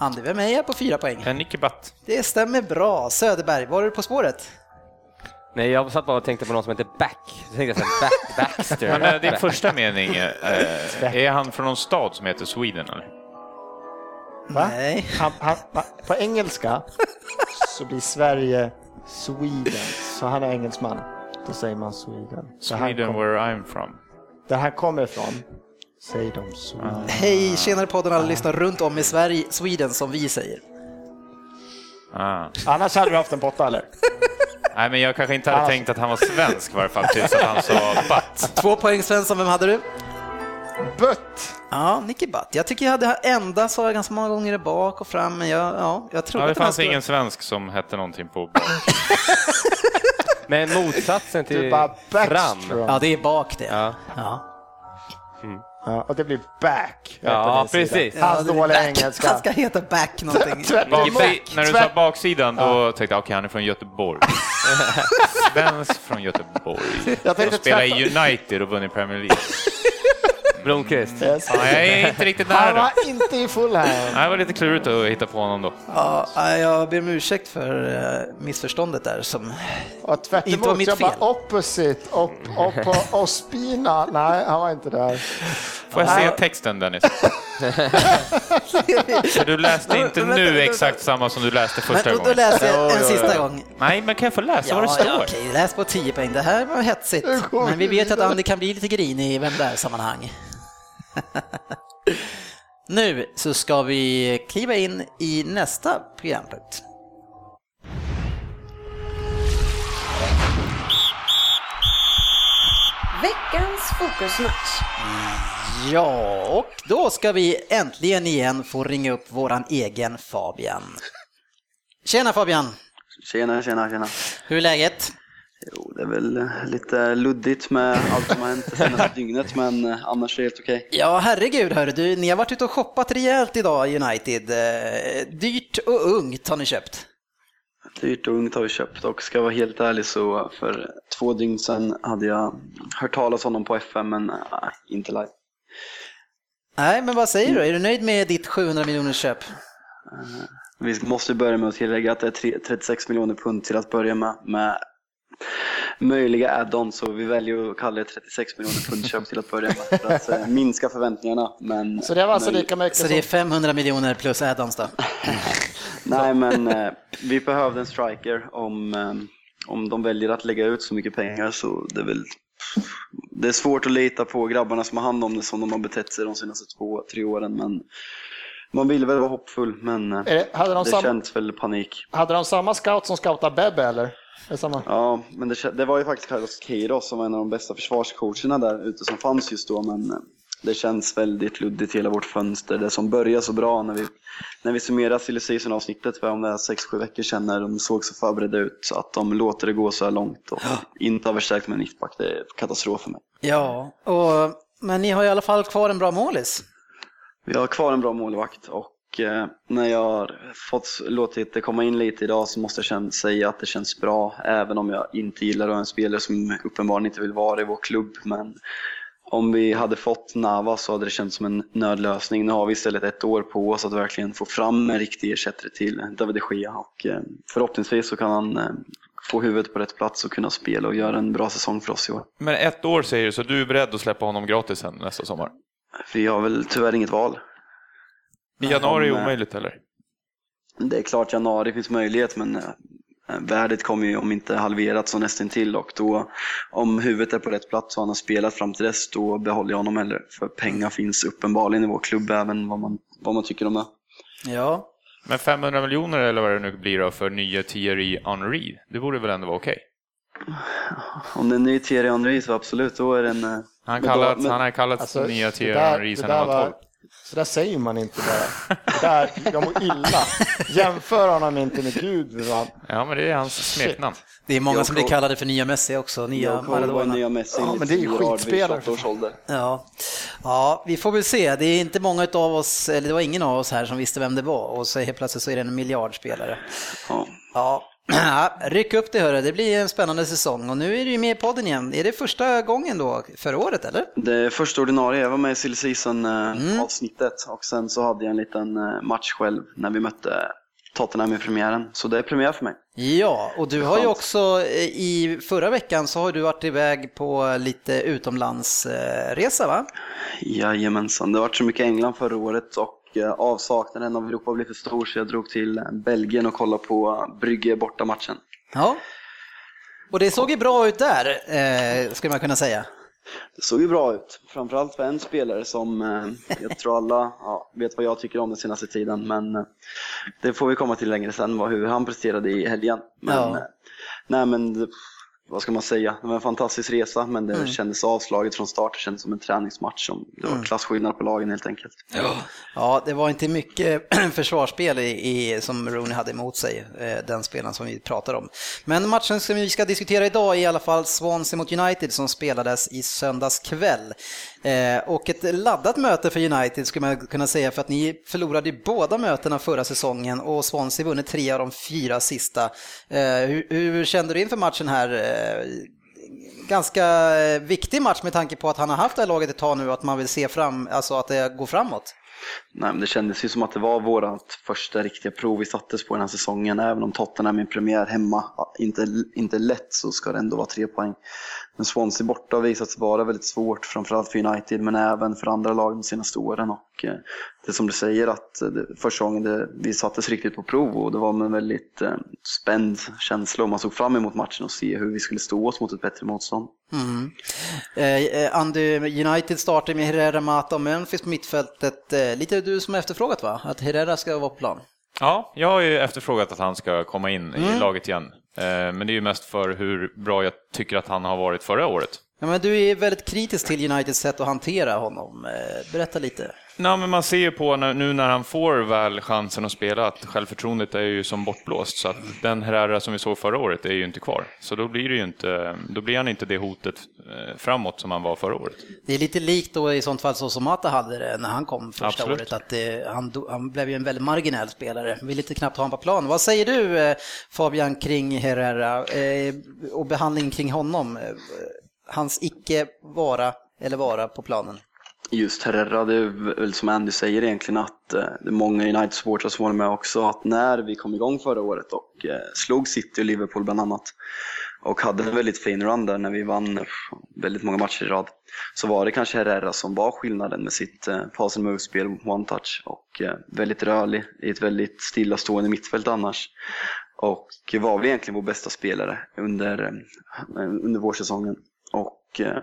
Andi, vem är jag på fyra poäng? en icke-batt. Det stämmer bra. Söderberg, var du på spåret? Nej, jag satt bara och tänkte på någon som heter Back. Så tänkte jag så Back, <laughs> Baxter. Men eh, din första mening, eh, <laughs> är han från någon stad som heter Sweden eller? Va? Nej. Han, han, på engelska <laughs> så blir Sverige Sweden, så han är engelsman. Då säger man Sweden. Där Sweden kom, where I'm from. där han kommer ifrån säger de Sweden. Hej, tjenare podden alla lyssnar runt om i Sverige, Sweden som vi säger. Ah. Annars hade vi haft en potta eller? <laughs> Nej, men jag kanske inte hade Ah. tänkt att han var svensk i varje fall tills att han sa butt. Två poäng Svensson, vem hade du? Butt! Ja, Nicky Butt. Jag tycker jag hade ända sa jag ganska många gånger bak och fram, men jag, ja, jag tror Ja, det att här fanns ingen svensk som hette någonting på bak. <laughs> Men motsatsen till bara fram. Ja, det är bak det. Ja. Ja. Ja, och det blir back. Ja, precis. Hans Ja, dåliga engelska. Han ska heta back någonting. <laughs> Tvärt Bak, emot. när du sa baksidan, då tänkte jag okej, han är från Göteborg. <laughs> Svensk från Göteborg. Jag tänkte Och spelar i tvärtom. United och vunnit Premier League. <laughs> Blomqvist. Yes. Ja, jag är inte riktigt Han nära. var inte i full här. Nej, Det var lite klurigt att hitta på honom då. Ja, jag ber om ursäkt för eh, missförståndet där. Som... Och tvärt Inte var mitt jag bara fel. opposite <laughs> och, och på Ospina. Nej, han var inte där. Får jag se texten Dennis? <laughs> För du läste inte nu exakt samma som du läste första Men, då, då gången. läser jag en sista gång. Nej, men kan jag få läsa vad det står? ja, okej, läs på 10 poäng. Det här var hetsigt. Men vi vet att. Andy kan bli lite grinig i vem där sammanhang. <laughs> nu så ska vi kliva in i nästa programpunkt. Veckans fokusmatch. Ja, och då ska vi äntligen igen få ringa upp våran egen Fabian. Tjena Fabian! Tjena, tjena, tjena. Hur är läget? Jo, det är väl lite luddigt med allt som har hänt det senaste <laughs> dygnet, men eh, annars är det helt okej. Ja, herregud hörru du, ni har varit ute och shoppat rejält idag United. Eh, Dyrt och ungt har ni köpt. Dyrt och ungt har vi köpt och ska jag vara helt ärlig så för två dygn sedan hade jag hört talas om honom på FM, men äh, inte live. Nej, men vad säger du? Är du nöjd med ditt 700 miljoners köp? Vi måste börja med att tillägga att det är tre- 36 miljoner pund till att börja med, med möjliga add-ons, så vi väljer att kalla det 36 miljoner pund köp till att börja med för att eh, minska förväntningarna. Men, Så det var alltså lika mycket Så det är som... 500 miljoner plus add-ons då? <laughs> Nej, men eh, vi behövde en striker. Om, eh, om de väljer att lägga ut så mycket pengar så det är väl det är svårt att lita på grabbarna som har hand om det som de har betett sig de senaste två, tre åren. Men man vill väl vara hoppfull, men det, hade, de det sam, känns väl panik. hade de samma scout som scoutade Bebbe eller? Är det samma? Ja, men det, det var ju faktiskt Carlos Queiroz som var en av de bästa försvarscoacherna där ute som fanns just då, men eh, det känns väldigt luddigt hela vårt fönster. Det som började så bra när vi, när vi summerade silly season avsnittet för om det är 6-7 veckor sedan när de såg så förberedda ut, att de låter det gå så här långt och inte har förstärkt med en mittback, det är katastrof för mig. Ja, och, men ni har i alla fall kvar en bra målis. Vi har kvar en bra målvakt och eh, när jag har fått låtit det komma in lite idag så måste jag känna, säga att det känns bra, även om jag inte gillar att ha en spelare som uppenbarligen inte vill vara i vår klubb. Men om vi hade fått Nava så hade det känts som en nödlösning. Nu har vi istället ett år på oss att verkligen få fram en riktig ersättare till David de Gea och eh, förhoppningsvis så kan han eh, få huvudet på rätt plats och kunna spela och göra en bra säsong för oss i år. Men ett år säger du, så du är beredd att släppa honom gratis sen nästa sommar? Vi har väl tyvärr inget val. I januari är omöjligt eller? Det är klart januari finns möjlighet men eh, värdet kommer ju om inte halverat så nästan till och då om huvudet är på rätt plats och han har spelat fram till dess då behåller jag honom hellre. För pengar finns uppenbarligen i vår klubb även vad man, vad man tycker om det. Ja, Men 500 miljoner eller vad det nu blir då för nya Thierry Henry, det borde väl ändå vara okej? Om det är en ny Thierry Henry så absolut, då är det en... eh, Han, men då- kallat, men- han har kallats Alltså, nya Thierry Henry sedan han var- 12. Så där säger man inte bara. Det där, jag mår illa. Jämför honom inte med Gud. va? Ja, men det är hans smeknamn. det är många Jag som blir kallade för nya Messi också, nya Maradona. nya Messi Ja, men det är ju skitspelare 28 års ålder. Ja. ja, vi får väl se. Det är inte många av oss, eller det var ingen av oss här som visste vem det var och så helt plötsligt så är det en miljardspelare. Ja. Ja, ryck upp det hörru, det blir en spännande säsong och nu är du ju med i podden igen. Är det första gången då förra året eller? Det är första ordinarie, jag var med i silly season eh, Mm. och sen så hade jag en liten eh, match själv när vi mötte Tottenham i premiären. Så det är premiär för mig. Ja, och du har ju också eh, i förra veckan så har du varit iväg på lite utomlandsresa va? Jajamensan, det har varit så mycket England förra året och avsaknaden av Europa blev för stor så jag drog till eh, Belgien och kollade på eh, Brygge borta matchen. Ja. Och det såg ju bra ut där, eh, skulle man kunna säga. Det såg ju bra ut, framförallt för en spelare som eh, jag tror alla <laughs> ja, vet vad jag tycker om den senaste tiden, men eh, det får vi komma till längre sen, vad, hur han presterade i helgen. Men, Ja. eh, nej men, vad ska man säga, det var en fantastisk resa, men det kändes avslaget från start, det kändes som en träningsmatch. Som, det var klasskillnad på lagen helt enkelt. Ja, det var inte mycket <clears throat> försvarsspel i, i, som Rooney hade emot sig, eh, den spelaren som vi pratar om. Men matchen som vi ska diskutera idag är i alla fall Swansea mot United som spelades i söndags kväll. Eh, och ett laddat möte för United skulle man kunna säga för att ni förlorade ju båda mötena förra säsongen och Swansea vunnit tre av de fyra sista. Eh, hur, hur kände du inför matchen här? Eh, ganska eh, viktig match med tanke på att han har haft det här laget ett tag nu och att man vill se fram, alltså att det går framåt. Nej, men det kändes ju som att det var vårt första riktiga prov vi sattes på den här säsongen. Även om Tottenham är premiär hemma inte, inte lätt så ska det ändå vara tre poäng. Men Swansea borta har visat sig vara väldigt svårt, framförallt för United men även för andra lag de senaste åren. Och, eh, det är som du säger att eh, det, första gången det, vi sattes riktigt på prov och det var med en väldigt eh, spänd känsla och man såg fram emot matchen och se hur vi skulle stå oss mot ett bättre motstånd. Mm. Eh, Andy, United startar med Herrera, Mata och Memphis på mittfältet. Eh, lite du som har efterfrågat va? Att Herrera ska vara på plan. Ja, jag har ju efterfrågat att han ska komma in i laget igen. Eh, men det är ju mest för hur bra jag tycker att han har varit förra året. Ja, men du är väldigt kritisk till Uniteds sätt att hantera honom. Eh, berätta lite. Nej, men man ser ju på nu när han får väl chansen att spela att självförtroendet är ju som bortblåst. Så att den Herrera som vi såg förra året är ju inte kvar. Så då blir, det ju inte, då blir han inte det hotet eh, framåt som han var förra året. Det är lite likt då i sånt fall så som Mata hade det när han kom första Absolut. året. Att det, han, do- han blev ju en väldigt marginell spelare. Vill inte knappt ha honom på plan. Vad säger du eh, Fabian kring Herrera eh, och behandlingen kring honom? Hans icke vara eller vara på planen. Just Herrera, det är väl som Andy säger egentligen att eh, det är många United-supportrar som var med också, att när vi kom igång förra året och eh, slog City och Liverpool bland annat och hade en väldigt fin run där när vi vann eh, väldigt många matcher i rad så var det kanske Herrera som var skillnaden med sitt pass and move-spel, one touch och väldigt rörlig i ett väldigt stillastående mittfält annars. Och var väl egentligen vår bästa spelare under, under vårsäsongen. Och eh,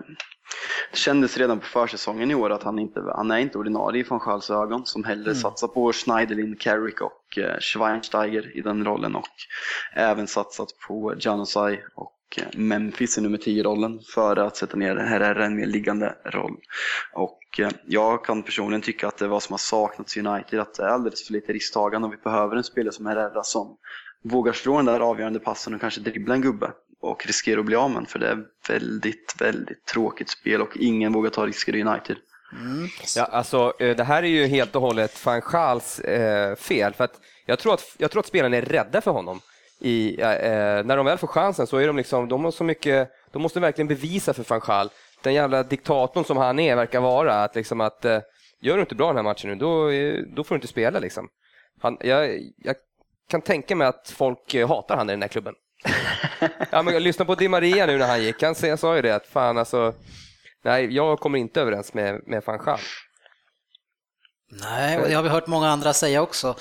det kändes redan på försäsongen i år att han inte han är inte ordinarie från Schals ögon som hellre satsar på Schneiderlin, Carrick och eh, Schweinsteiger i den rollen och även satsat på Janusaj och eh, Memphis i nummer 10-rollen för att sätta ner Herrera i en mer liggande roll. Och jag kan personligen tycka att det vad som har saknats i United, att det är alldeles för lite risktagande och vi behöver en spelare som Herrera som vågar slå den där avgörande passen och kanske dribbla en gubbe och riskera att bli av med för det är väldigt, väldigt tråkigt spel och ingen vågar ta risker i United. Ja, alltså, eh, det här är ju helt och hållet van Schals eh, fel. För att jag, tror att, jag tror att spelarna är rädda för honom. I, eh, eh, när de väl får chansen så är de liksom, de har så mycket, de måste verkligen bevisa för van Schal, den jävla diktatorn som han är, verkar vara, att liksom att eh, gör du inte bra den här matchen nu, då, eh, då får du inte spela liksom. Han, jag, jag kan tänka mig att folk hatar han i den här klubben. <laughs> <laughs> ja, men jag lyssnade på Di Maria nu när han gick, han sa- ju det att fan alltså, nej, jag kommer inte överens med, med van Schal. Nej, och det har vi hört många andra säga också.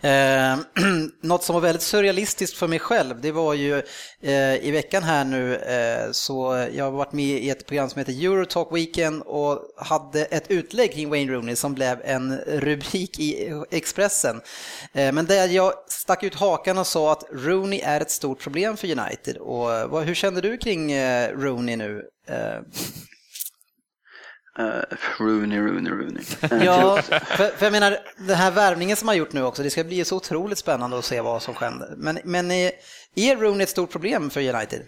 Eh, <clears throat> något som var väldigt surrealistiskt för mig själv, det var ju eh, i veckan här nu, eh, så jag har varit med i ett program som heter Eurotalk Weekend och hade ett utlägg kring Wayne Rooney som blev en rubrik i Expressen. Eh, men där jag stack ut hakan och sa att Rooney är ett stort problem för United. Och eh, vad, hur kände du kring eh, Rooney nu? <laughs> Eh, Uh, Rooney, Rooney, Rooney. <laughs> Eh, Ja, för, för jag menar, den här värvningen som man gjort nu också, det ska bli så otroligt spännande att se vad som händer. Men, men är, är Rooney ett stort problem för United?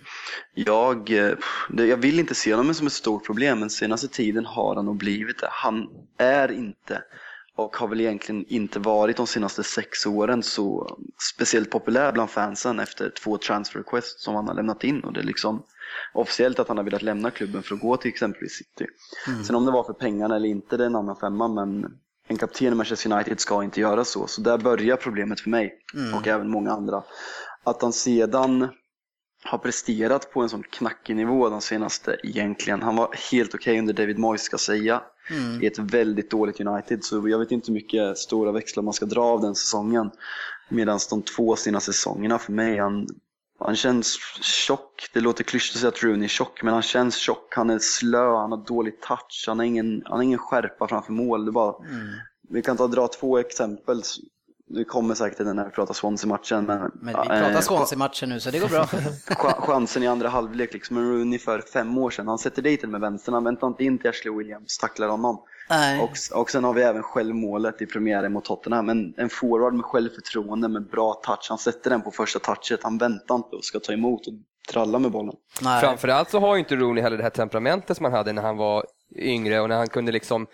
Jag, eh, jag vill inte se honom som ett stort problem, men senaste tiden har han nog blivit det. Han är inte, och har väl egentligen inte varit de senaste sex åren, så speciellt populär bland fansen efter två transfer requests som han har lämnat in. Och det liksom officiellt att han har velat lämna klubben för att gå till exempelvis City. Sen om det var för pengarna eller inte, det är en annan femma, men En kapten i Manchester United ska inte göra så. Så där börjar problemet för mig och även många andra. Att han sedan har presterat på en sån knackig nivå de senaste egentligen. Han var helt okej under David Moyes ska säga. I ett väldigt dåligt United. Så jag vet inte hur mycket stora växlar man ska dra av den säsongen. Medan de två senaste säsongerna för mig, han, han känns tjock. Det låter klyschigt att säga att Rooney är tjock, men han känns tjock. Han är slö, han har dålig touch, han har ingen, han har ingen skärpa framför mål. Bara, Vi kan ta dra två exempel. Vi kommer säkert till det när vi pratar Swansea-matchen. Men, Men vi pratar eh, Swansea-matchen nu så det går bra. <laughs> Ch- chansen i andra halvlek, liksom en Rooney för fem år sedan. Han sätter dit den med vänstern, han väntar inte in till Ashley Williams, tacklar honom. Nej. Och, och sen har vi även självmålet i premiären mot Tottenham. En, en forward med självförtroende, med bra touch. Han sätter den på första touchet, han väntar inte och ska ta emot och tralla med bollen. Nej. Framförallt så har ju inte Rooney heller det här temperamentet som han hade när han var yngre och när han kunde liksom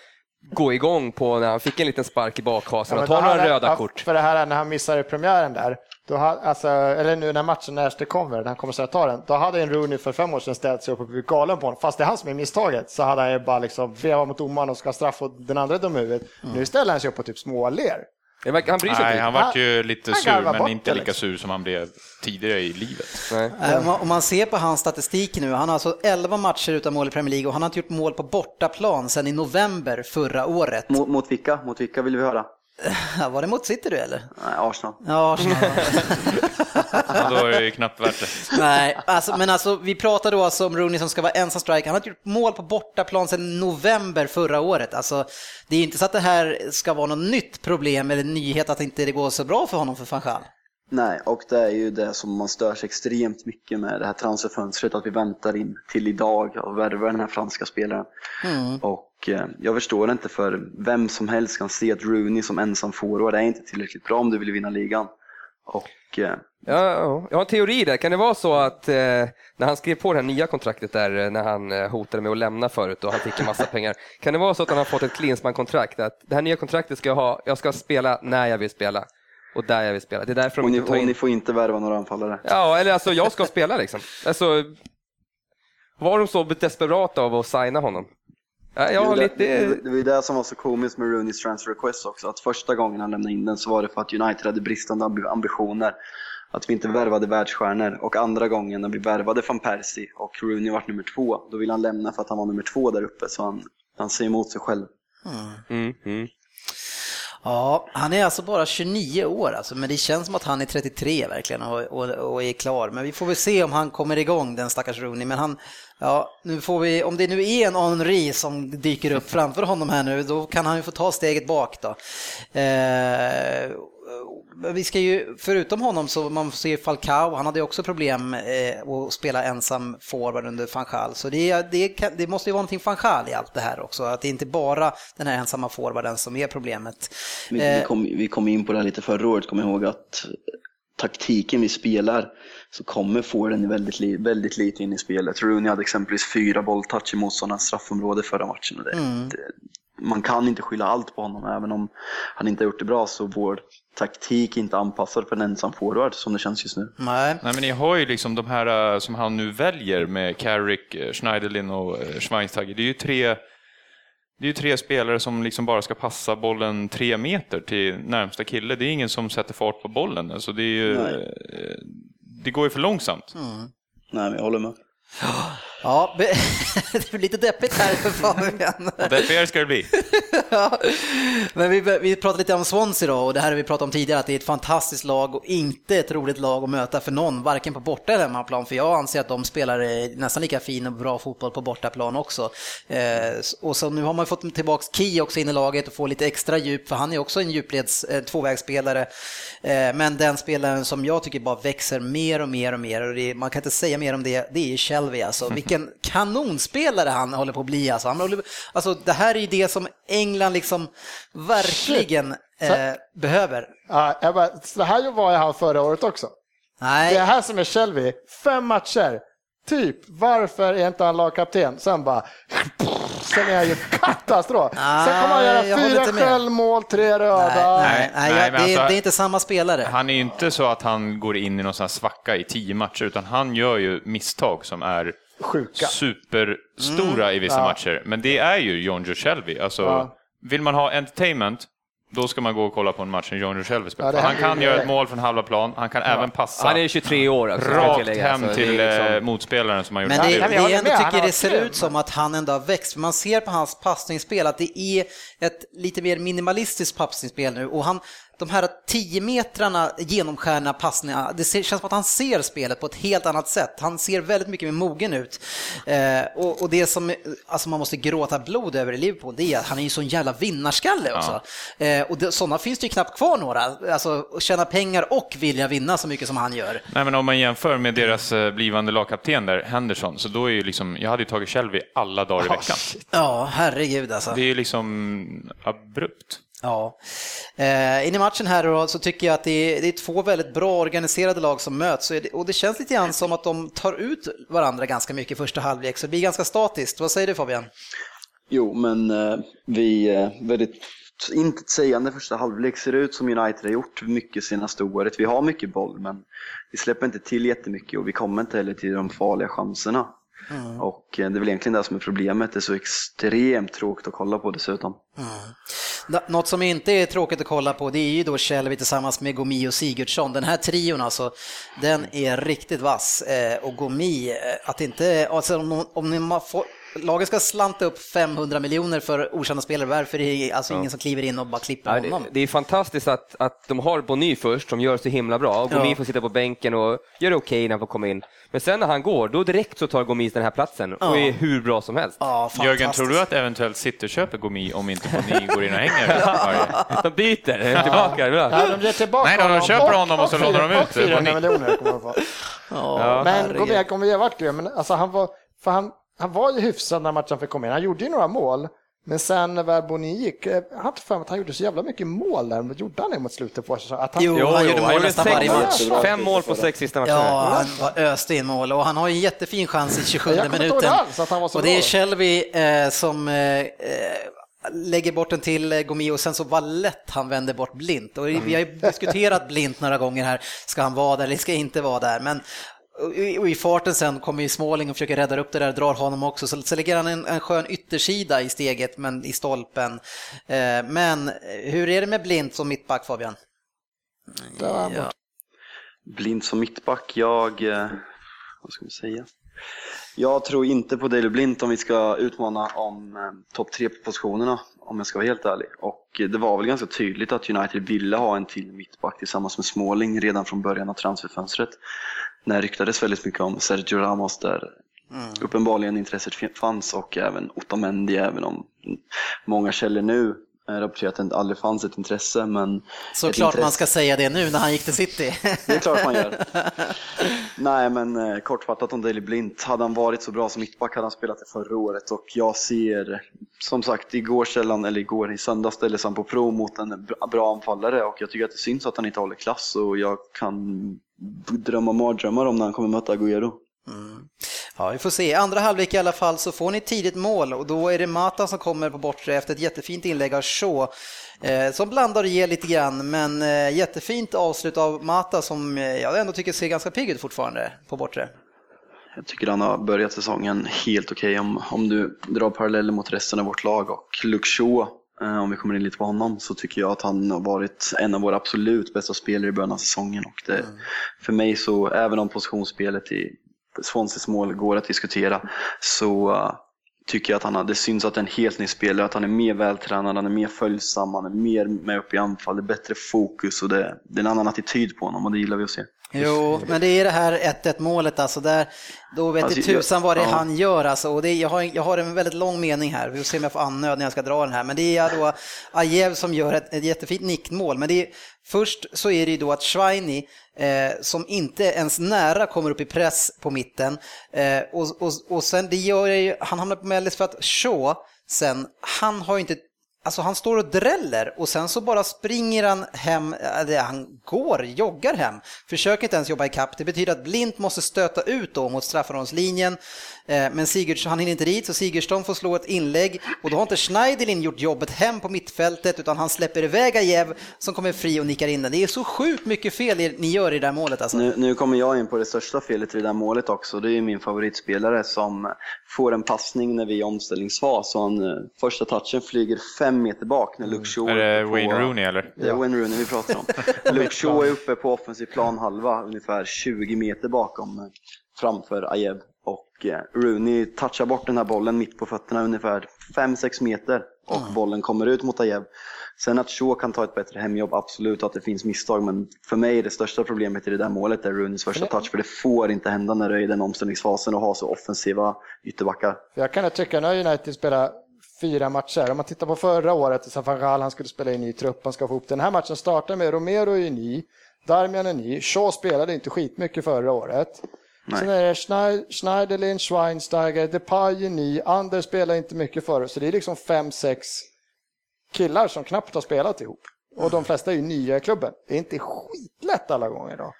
gå igång på när han fick en liten spark i bakhasen Ja, och men ta några röda kort. För det här är när han missade premiären där, då ha, alltså, eller nu när matchen när det kommer, när han kommer att ta den, då hade en Rooney för fem år sedan ställt sig upp och blivit galen på honom. Fast det är han som är misstaget så hade han ju bara liksom vevat mot domaren och ska straffa den andra dum huvudet. Nu ställer han sig upp och typ småler. Han bryr sig Nej, inte. han vart ju lite han sur, garvar men inte lika liksom. sur som han blev tidigare i livet. Man, om man ser på hans statistik nu, han har alltså 11 matcher utan mål i Premier League och han har inte gjort mål på bortaplan sedan i november förra året. Mot, mot vilka? Mot vilka vill vi höra? Ja, Var det mot City du eller? Nej, Arsenal. Ja, Arsenal. Ja, <laughs> då är det ju knappt värt det. Nej, alltså, men alltså vi pratar då alltså om Rooney som ska vara ensam striker. Han har inte gjort mål på bortaplan sedan november förra året. Alltså, det är inte så att det här ska vara något nytt problem eller nyhet att inte det går så bra för honom för van Gaal. Nej, och det är ju det som man störs extremt mycket med det här transferfönstret, att vi väntar in till idag och värvar den här franska spelaren. Och eh, jag förstår inte för vem som helst kan se att Rooney som ensam forward är inte tillräckligt bra om du vill vinna ligan. Och eh, Ja, ja, jag har en teori där. Kan det vara så att eh, när han skrev på det här nya kontraktet där, eh, när han hotade med att lämna förut och han fick en massa <laughs> pengar. Kan det vara så att han har fått ett Klinsmann-kontrakt? Att det här nya kontraktet ska jag ha, jag ska spela när jag vill spela och där jag vill spela. Det är därför och ni, inte och ni in... får inte värva några anfallare. Ja, eller alltså jag ska spela liksom. Alltså, var de så desperata av att signa honom? Ja, jag har det, lite... det, det var ju det som var så komiskt med Rooneys transfer request också. Att första gången han lämnade in den så var det för att United hade bristande amb- ambitioner. Att vi inte värvade världsstjärnor. Och andra gången när vi värvade van Persie och Rooney var nummer två, då ville han lämna för att han var nummer två där uppe. Så han, han ser emot sig själv. Mm, mm. Ja, han är alltså bara 29 år alltså, men det känns som att han är 33 verkligen och, och, och är klar. Men vi får väl se om han kommer igång den stackars Rooney. Men han, ja, nu får vi, om det nu är en Henri som dyker upp framför honom här nu, då kan han ju få ta steget bak då. Eh, vi ska ju, förutom honom så man ser Falcao, han hade ju också problem eh, att spela ensam forward under van Gaal. Så det, det, kan, det måste ju vara någonting van Gaal i allt det här också, att det inte bara den här ensamma forwarden som är problemet. Vi, Eh, vi, kom, vi kom in på det här lite förra året, kom ihåg att taktiken vi spelar så kommer forwarden väldigt, li- väldigt lite in i spelet. Rooney hade exempelvis fyra bolltouch i motståndarnas straffområde förra matchen. Och det, Mm. det, man kan inte skylla allt på honom, även om han inte har gjort det bra så vår taktik inte anpassad för en ensam forward som det känns just nu. Nej. Nej, men ni har ju liksom de här eh, som han nu väljer med Carrick, eh, Schneiderlin och eh, Schweinsteiger. Det är ju tre, det är ju tre spelare som liksom bara ska passa bollen tre meter till närmsta kille. Det är ingen som sätter fart på bollen. Alltså det, är ju, det går ju för långsamt. Nej, men jag håller med. Ja, <laughs> det är lite deppigt här för Fabian. Deppigare ska det bli. <laughs> ja. Men vi, vi pratade lite om Swansea då och det här har vi pratat om tidigare att det är ett fantastiskt lag och inte ett roligt lag att möta för någon, varken på borta eller hemmaplan. För jag anser att de spelar nästan lika fin och bra fotboll på bortaplan också. Eh, och så nu har man fått tillbaka Ki också in i laget och får lite extra djup för han är också en djupleds eh, tvåvägsspelare. Eh, men den spelaren som jag tycker bara växer mer och mer och mer och det, man kan inte säga mer om det, det är Shelby alltså. <laughs> Vilken kanonspelare han håller på att bli alltså. Han håller, alltså det här är ju det som England liksom verkligen eh, behöver. Ja, jag bara, så här var jag han förra året också. Nej. Det är här som är Shelby, fem matcher. Typ, varför är inte han lagkapten? Sen bara, sen är han ju <laughs> katastrof. Sen kommer han jag göra fyra självmål, tre röda. Nej, nej, nej, det, är- alltså- det är inte samma spelare. Han är ju inte så att han går in i någon sån här svacka i tio matcher, utan han gör ju misstag som är Sjuka. superstora i vissa Ja. matcher. Men det är ju John Joe Shelby. Alltså, Ja. vill man ha entertainment, då ska man gå och kolla på en match när John Rochelli spelar. Ja, han kan göra ett mål från halva plan, han kan även passa Han är 23 år. Alltså, ska jag rakt tillägga. hem Alltså, till liksom- eh, motspelaren som har gjort Men det, det. det jag ändå han tycker det ser ut som att han ändå har växt. Man ser på hans passningsspel att det är ett lite mer minimalistiskt passningsspel nu. Och han, de här 10 metrarna genomskärna passningarna, det känns som att han ser spelet på ett helt annat sätt. Han ser väldigt mycket mer mogen ut. Eh, och, och det som alltså man måste gråta blod över i Liverpool, det är att han är ju sån jävla vinnarskalle också. Eh, och det, sådana finns det ju knappt kvar några. Alltså tjäna pengar och vilja vinna så mycket som han gör. Nej, men om man jämför med deras eh, blivande lagkapten där, Henderson, så då är ju liksom, jag hade ju tagit Shelby alla dagar i veckan. Ja, herregud alltså. Det är ju liksom abrupt. Ja. Eh, in i matchen här då, så tycker jag att det är, det är två väldigt bra organiserade lag som möts det, och det känns lite grann som att de tar ut varandra ganska mycket i första halvlek så det blir ganska statiskt. Vad säger du Fabian? Jo, men eh, vi eh, väldigt intetsägande första halvlek ser det ut som United har gjort mycket senaste året. Vi har mycket boll, men vi släpper inte till jättemycket och vi kommer inte heller till de farliga chanserna. Och eh, det är väl egentligen det som är problemet. Det är så extremt tråkigt att kolla på dessutom. Nå- Något som inte är tråkigt att kolla på det är ju då Shelby tillsammans med Gomi och Sigurdsson. Den här trion alltså, den är riktigt vass. Eh, och Gomi, eh, att inte, alltså om, om man får, laget ska slanta upp 500 miljoner för okända spelare, varför är det alltså ingen som kliver in och bara klipper Ja, det, honom? det är fantastiskt att, att de har Bonny först, som gör så himla bra. Och Gomis Ja. får sitta på bänken och gör det okej när han får komma in. Men sen när han går, då direkt så tar Gomis den här platsen och Ja. är hur bra som helst. Ja, Jörgen, tror du att eventuellt City köper Gomi om inte Boni går in och hänger? <laughs> De byter, är tillbaka. Ja, de ger tillbaka Nej då, de honom köper honom och så fyra- lånar de ut och 400 Bonny. miljoner kommer de få. Ja, Men. Gomez kommer ju ha varit grym, men alltså han var, för han, han var ju hyfsad när matchen fick komma in. Han gjorde ju några mål, men sen när väl Boni gick, eh, jag har inte för mig att han gjorde så jävla mycket mål där, men gjorde han det mot slutet på? Att han, Jo, han gjorde mål nästan varje match. Fem mål på sex sista matcherna. Ja, han var öste in mål och han har ju en jättefin chans i 27 Jag kommer inte ihåg minuten. det alls, att han var så och det är. Shelby eh, som eh, eh, lägger bort den till eh, Gomi och sen så vad lätt han vänder bort blint. Och vi har ju diskuterat blint några gånger här, ska han vara där eller ska inte vara där? Men och i, farten sen kommer ju Småling och försöker rädda upp det där, drar honom också, så, så lägger han en, en skön yttersida i steget, men i stolpen. Eh, men hur är det med blint som mittback Fabian? Ja. Blind som mittback, jag... eh, Vad ska vi säga? Jag tror inte på Daley Blind om vi ska utmana om eh, topp tre positionerna om jag ska vara helt ärlig. Och det var väl ganska tydligt att United ville ha en till mittback tillsammans med Småling redan från början av transferfönstret. När det ryktades väldigt mycket om Sergio Ramos där uppenbarligen intresset fanns och även Otamendi även om många källor nu eh, rapporterar att det aldrig fanns ett intresse men Såklart man intresse- ska säga det nu när han gick till City. det är klart man gör. <laughs> Nej, men eh, kortfattat om Daley Blint. Hade han varit så bra som mittback hade han spelat det förra året och jag ser, som sagt, igår sällan, eller igår i söndags ställdes han på prov mot en bra- bra anfallare och jag tycker att det syns att han inte håller klass och jag kan drömma mardrömmar om när han kommer möta Agüero. Ja, vi får se. Andra halvlek i alla fall så får ni tidigt mål och då är det Mata som kommer på bortre efter ett jättefint inlägg av Shaw eh, som blandar och ger lite grann men eh, jättefint avslut av Mata som eh, jag ändå tycker ser ganska pigg ut fortfarande på bortre. Jag tycker han har börjat säsongen helt okej om, om du drar paralleller mot resten av vårt lag och Luke Shaw, om vi kommer in lite på honom, så tycker jag att han har varit en av våra absolut bästa spelare i början av säsongen. Och det, För mig så, även om positionsspelet i Swanseas mål går att diskutera, så eh, tycker jag att han har, det syns att det är en helt ny spelare, att han är mer vältränad, han är mer följsam, han är mer med upp i anfall, det är bättre fokus och det, det är en annan attityd på honom och det gillar vi att se. Jo, men det är det här 1-1 målet alltså där, då vet Alltså, tusan vad det är ja. han gör alltså. Och det, jag, har, jag har en väldigt lång mening här, vi får se om jag får annöd när jag ska dra den här. Men det är då Ajev som gör ett, ett jättefint nickmål. Men det är, först så är det ju då att Schweini, eh, som inte ens nära kommer upp i press på mitten, eh, och, och, och sen det gör ju, han hamnar på mellis för att Shaw sen, han har ju inte Alltså han står och dräller och sen så bara springer han hem, äh, eller han går, joggar hem, försöker inte ens jobba i kapp. Det betyder att Blint måste stöta ut då mot straffområdeslinjen. Eh, Men Sigurdsson, han hinner inte dit så Sigurdsson får slå ett inlägg och då har inte Schneiderlin gjort jobbet hem på mittfältet utan han släpper iväg Ajev som kommer fri och nickar in den. Det är så sjukt mycket fel ni gör i det här målet alltså. Nu, nu kommer jag in på det största felet i det där målet också. Det är ju min favoritspelare som får en passning när vi är i omställningsfas. Och han, eh, första touchen flyger fem meter bak när Luke Shaw Är det Wayne Rooney eller? Det är Wayne Rooney vi pratar om. <laughs> Luke Shaw är uppe på offensiv planhalva, ungefär 20 meter bakom eh, framför Ajev. Och eh, Rooney touchar bort den här bollen mitt på fötterna ungefär 5-6 meter och bollen kommer ut mot Ajev. Sen att Shaw kan ta ett bättre hemjobb, absolut, att det finns misstag, men för mig är det största problemet i det där målet är Rooneys första touch, för det får inte hända när du är i den omställningsfasen och har så offensiva ytterbackar. Jag kan tycka, nu har United spelat fyra matcher. Om man tittar på förra året, Gaal, han skulle spela i ny trupp, han ska få ihop den här matchen startar med Romero är ny, Darmian är ny, Shaw spelade inte skitmycket förra året. Nej. Sen är det Schneid- Schneiderlin, Schweinsteiger, Depay ny, Anders spelar inte mycket förra, så det är liksom fem, sex killar som knappt har spelat ihop. Och de flesta är ju nya i klubben. Det är inte skitlätt alla gånger då.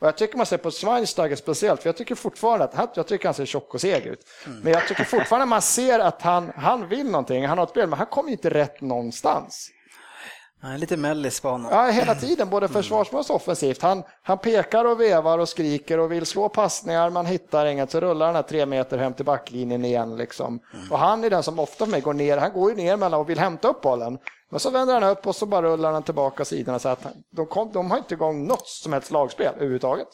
Och jag tycker man ser på Schweinsteiger speciellt, för jag tycker fortfarande att han, jag tycker han ser tjock och seg ut. Men jag tycker fortfarande man ser att han, han vill någonting, han har ett spel, men han kommer inte rätt någonstans. Han är lite mellis på honom. Ja, hela tiden, både försvarsmässigt och offensivt. Han, han pekar och vevar och skriker och vill slå passningar, man hittar inget, så rullar han här tre meter hem till backlinjen igen. Liksom. Och han är den som ofta för mig går ner, han går ju ner mellan och vill hämta upp bollen. Men så vänder han upp och så bara rullar han tillbaka sidorna så att de, kom, de har inte igång något som helst lagspel överhuvudtaget.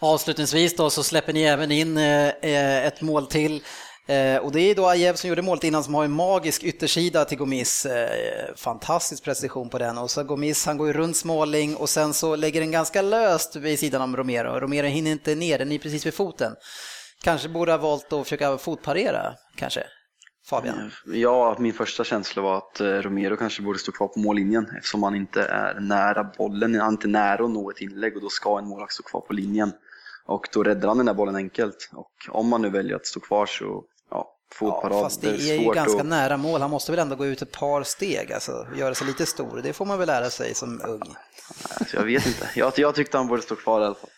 Avslutningsvis då så släpper ni även in eh, eh, ett mål till. Eh, och det är då Ajev som gjorde målet innan som har en magisk yttersida till Gomis. Eh, fantastisk precision på den. Och så Gomis han går ju runt Småling och sen så lägger den ganska löst vid sidan om Romero. Romero hinner inte ner, den är precis vid foten. Kanske borde ha valt att försöka fotparera, kanske? Fabian? Eh, ja, min första känsla var att Romero kanske borde stå kvar på mållinjen eftersom han inte är nära bollen. Han är inte nära att nå ett inlägg och då ska en målvakt stå kvar på linjen. Och då räddar han den där bollen enkelt. Och om man nu väljer att stå kvar så, ja, fotparad. Ja, fast det är ju svårt ganska att... nära mål. Han måste väl ändå gå ut ett par steg, alltså göra sig lite stor. Det får man väl lära sig som ung. Alltså, jag vet inte. Jag, jag tyckte han borde stå kvar i alla fall.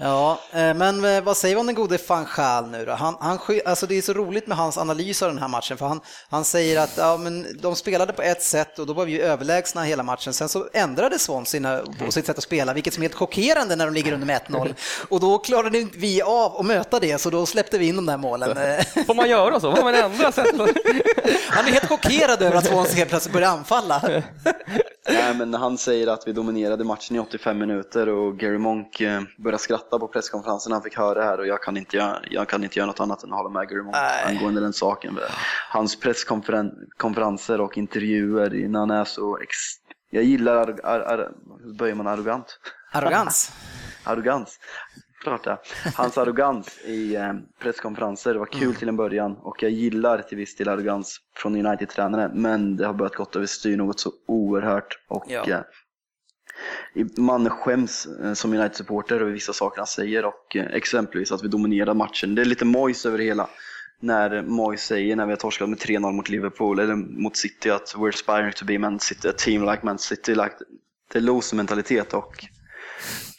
Ja, eh, men eh, vad säger vi om den gode van Gaal nu då? Han, han, alltså det är så roligt med hans analys av den här matchen, för han, han säger att ja, men de spelade på ett sätt och då var vi överlägsna hela matchen. Sen så ändrade Swans sina, på sitt sätt att spela, vilket som är helt chockerande när de ligger under med 1-0. Och då klarade inte vi av att möta det, så då släppte vi in de där målen. <laughs> Får man göra så? Får man ändra sätt? Han är helt chockerad över att Swans helt plötsligt börjar anfalla. <laughs> Nej, men han säger att vi dominerade matchen i 85 minuter och Gary Monk eh, började skratta på presskonferensen när han fick höra det här och jag kan inte göra, jag kan inte göra något annat än att hålla med Gary Monk Nej. angående den saken. Hans presskonferenser och intervjuer när han är så ex... Jag gillar, ar, ar, ar, hur böjer man arrogant? Arrogans. <laughs> Arrogans. Klart det. Hans arrogans i eh, presskonferenser var kul till en början och jag gillar till viss del arrogans från United-tränare men det har börjat gått överstyr något så oerhört och Ja. eh, man skäms eh, som United-supporter över vissa saker han säger och eh, exempelvis att vi dominerar matchen. Det är lite mojs över det hela. När Moyes säger när vi har torskat med 3-0 mot Liverpool eller mot City att we're aspiring to be Man City, a team like Man City. Like, det är loser-mentalitet och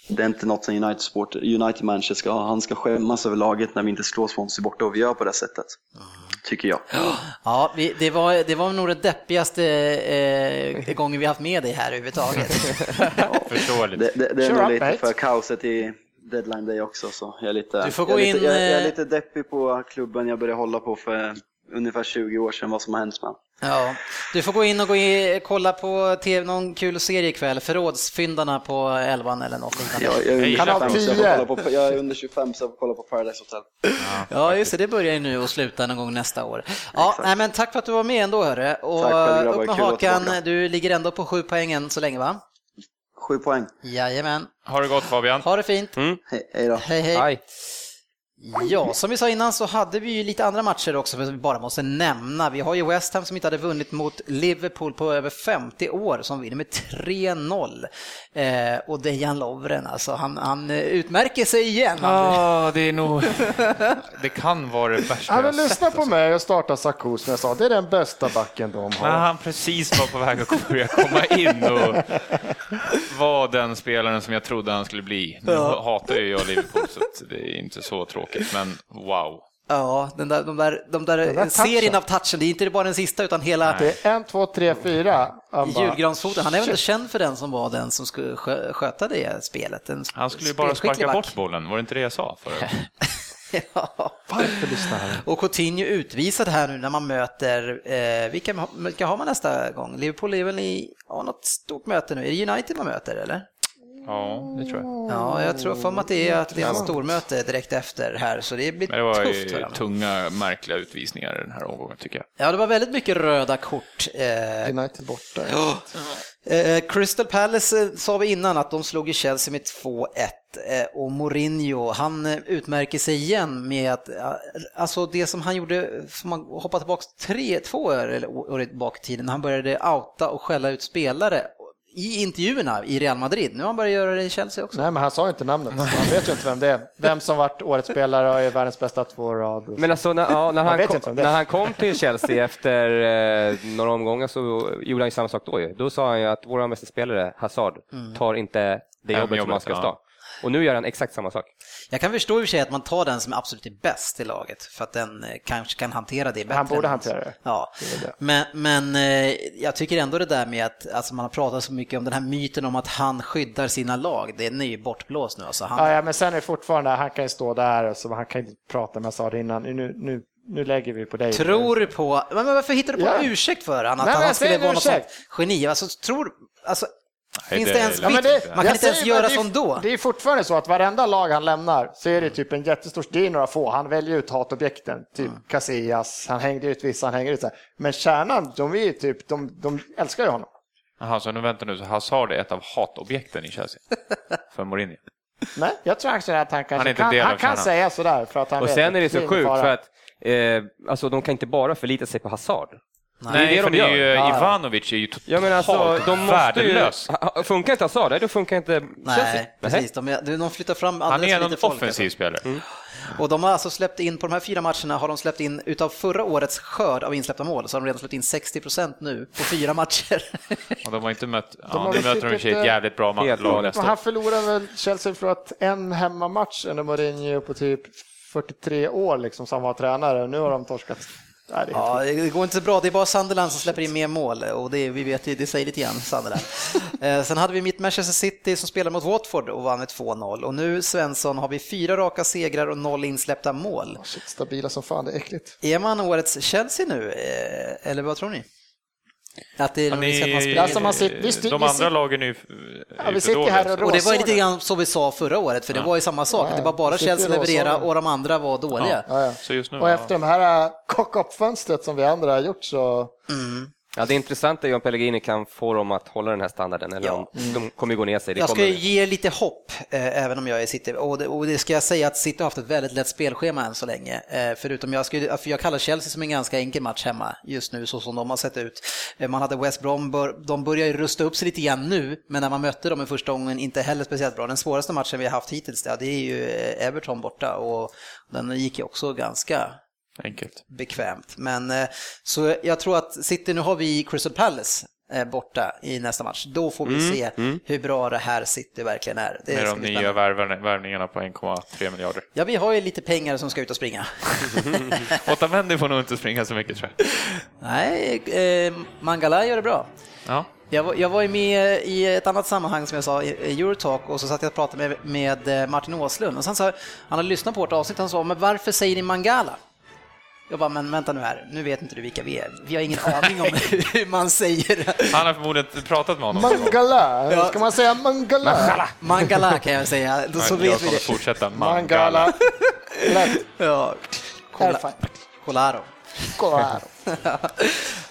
det är inte något som United, sport, United manager ska ha. Han ska skämmas över laget när vi inte slår Swansea borta och vi gör på det sättet. Tycker jag. Ja, vi, det, var, det var nog den deppigaste eh, gången vi haft med dig här överhuvudtaget. <laughs> Förståeligt. Det, det, det är Sure nog up, lite mate. för kaoset i deadline day också. Så jag, är lite, Du får jag, gå är lite, in, jag, jag är eh, lite deppig på klubben jag började hålla på för ungefär 20 år sedan, vad som har hänt med. Ja, du får gå in och gå in, kolla på TV, någon kul serie ikväll, Förrådsfyndarna på 11 eller något liknande. jag, jag, är under Kanal 25, så jag, får 10. kolla på, jag är under 25 så jag får kolla på Paradise Hotel. Ja, just det, det börjar ju nu och sluta någon gång nästa år. Ja, nej, men tack för att du var med ändå hörru. Och Tack själv, grabbar. upp med hakan, du ligger ändå på sju poängen så länge va? Sju poäng. Jajamän. Ha det gott Fabian. Ha det fint. Hej, hej då. Hej hej. Nej. Ja, som vi sa innan så hade vi ju lite andra matcher också som vi bara måste nämna. Vi har ju West Ham som inte hade vunnit mot Liverpool på över 50 år som vinner med 3-0. Eh, och Dejan Lovren, alltså han, han eh, utmärker sig igen. Ja, det är nog... <laughs> Det kan vara det värsta jag vill har lyssna på alltså. mig och starta Sarko som jag sa. Det är den bästa backen de har. han precis var på väg att börja komma in och var den spelaren som jag trodde han skulle bli. Nu hatar ju jag Liverpool så det är inte så tråkigt, men wow. Ja, den där, de där, de där, Den där serien av touchen, det är inte bara den sista utan hela Det är en, två, tre, fyra. Julgransfoten. Han är väl inte känd för den som var den som skulle skö- sköta det spelet. En Han skulle ju bara sparka back. bort bollen, var det inte det jag sa förut? <laughs> Ja. Varför lyssnar han? Och Coutinho utvisad här nu när man möter, eh, vilka, vilka har man nästa gång? Liverpool är väl i ja, något stort möte nu, är det United man möter eller? Ja, det tror jag. Ja, jag tror för att det är, att det är ett stormöte direkt efter här, så det blir Men det var tufft för tunga, märkliga utvisningar i den här omgången tycker jag. Ja, det var väldigt mycket röda kort. Eh, United borta. Eh, Crystal Palace eh, sa vi innan att de slog i Chelsea med 2-1 eh, och Mourinho han eh, utmärker sig igen med att eh, alltså det som han gjorde, som man hoppar tillbaka tre, två år, eller år bak i tiden, han började outa och skälla ut spelare i intervjuerna i Real Madrid. Nu har han börjat göra det i Chelsea också. Nej, men han sa ju inte namnet. Man vet ju inte vem det är. Vem som varit årets spelare och är världens bästa två rad. Men alltså när, ja, när, han, kom, när han kom till Chelsea efter eh, några omgångar så gjorde han ju samma sak då ju. Då sa han ju att vår bästa spelare, Hazard, tar inte det jobbet som han ska ta. Och nu gör han exakt samma sak. Jag kan förstå i och för sig att man tar den som är absolut är bäst i laget för att den eh, kanske kan hantera det bättre. Han borde hantera det. Ja, Det är det. men, men eh, jag tycker ändå det där med att alltså man har pratat så mycket om den här myten om att han skyddar sina lag, den är ju bortblåst nu. Alltså han, Ja, ja, men sen är det fortfarande, han kan ju stå där och så han kan inte prata med jag innan. Nu, nu, nu lägger vi på dig. Tror du på, men varför hittar du på Ja. ursäkt för han? Att Nej, han skulle vara något sånt ursäkt. geni? Alltså, tror, alltså, Nej, finns det det ens är Ja, det, Man kan inte ens göra det som då. Det är fortfarande så att varenda lag han lämnar så är det typ en jättestor, det är några få, han väljer ut hatobjekten, typ Casillas, han hängde ut vissa, han hänger ut så här. Men kärnan, de är ju typ, de, de älskar ju honom. Jaha, så nu vänta nu, så Hazard är ett av hatobjekten i Chelsea? <laughs> För Mourinho? Nej, jag tror actually att han kanske Han är inte kan, han kan säga sådär för att han Och vet sen är det så sjukt för att eh, alltså, de kan inte bara förlita sig på Hazard. Nej, det är det för de det är ju. Ja. Ivanovic är ju totalt Ja men alltså, de måste ju... värdelös. Ha- Funkar inte Hazard, nej, då funkar inte Chelsea. Nej, precis. De, är- de flyttar fram Han alldeles är för en lite folk. offensiv Alltså. spelare. Och de har alltså släppt in, på de här fyra matcherna har de släppt in, utav förra årets skörd av insläppta mål, så har de redan släppt in 60% nu på fyra matcher. <laughs> Och de har inte mött, ja, har nu väl möter de i för sig ett jävligt bra ma- Helt lag galet. nästa år. han förlorar väl, Chelsea har förlorat en hemmamatch under Mourinho på typ 43 år liksom som han var tränare nu har de torskat. Nej, det Ja, det går inte så bra. Det är bara Sunderland som släpper in mer mål och det, vi vet ju, det säger lite grann Sunderland. <laughs> eh, sen hade vi mitt Manchester City som spelade mot Watford och vann med 2-0 och nu Svensson har vi fyra raka segrar och noll insläppta mål. Shit, stabila som fan, det är äckligt. Är man årets Chelsea nu, eh, eller vad tror ni? Att det är ska- att man Alltså, man sitter- vi styr- de vi andra sitter- lagen är ju, Ja, vi sitter här och och det var lite grann så vi sa förra året, för det var ju samma sak. Ja, Det var bara Chelsea leverera och de andra var dåliga. Ja, ja. Så just nu, Och ja. efter de här cock-up-fönstret som vi andra har gjort så... Ja, det intressanta är om Pellegrini kan få dem att hålla den här standarden eller Ja. om de kommer gå ner sig. Det Jag ska ju ge lite hopp, eh, även om jag är City. Och det, och det ska jag säga att City har haft ett väldigt lätt spelschema än så länge. Eh, förutom jag, skulle, för jag kallar Chelsea som en ganska enkel match hemma just nu, så som de har sett ut. Eh, man hade West Brom, bör, de börjar ju rusta upp sig lite grann nu, men när man mötte dem i första gången inte heller speciellt bra. Den svåraste matchen vi har haft hittills, ja, det är ju eh, Everton borta och den gick ju också ganska Enkelt. bekvämt. Men eh, så jag tror att City, nu har vi Crystal Palace eh, borta i nästa match. Då får vi se hur bra det här City verkligen är. Det Med de nya värvningarna på 1,3 miljarder. Ja, vi har ju lite pengar som ska ut och springa. <laughs> Otamendi får nog inte springa så mycket tror jag. Nej, eh, Mangala gör det bra. Ja. Jag var, jag var med i ett annat sammanhang som jag sa, i Eurotalk, och så satt jag och pratade med, med eh, Martin Åslund. Och sen sa, han hade lyssnat på vårt avsnitt och han sa, men varför säger ni Mangala? Jag bara, men vänta nu här, nu vet inte du vilka vi är. Vi har ingen aning om <laughs> hur man säger Han har förmodligen pratat med honom. Mangala! Ja. Ska man säga Mangala? Mangala kan jag säga, då så jag vet vi det. fortsätta. Mangala. Mangala. Ja. Colaro. Här. <laughs>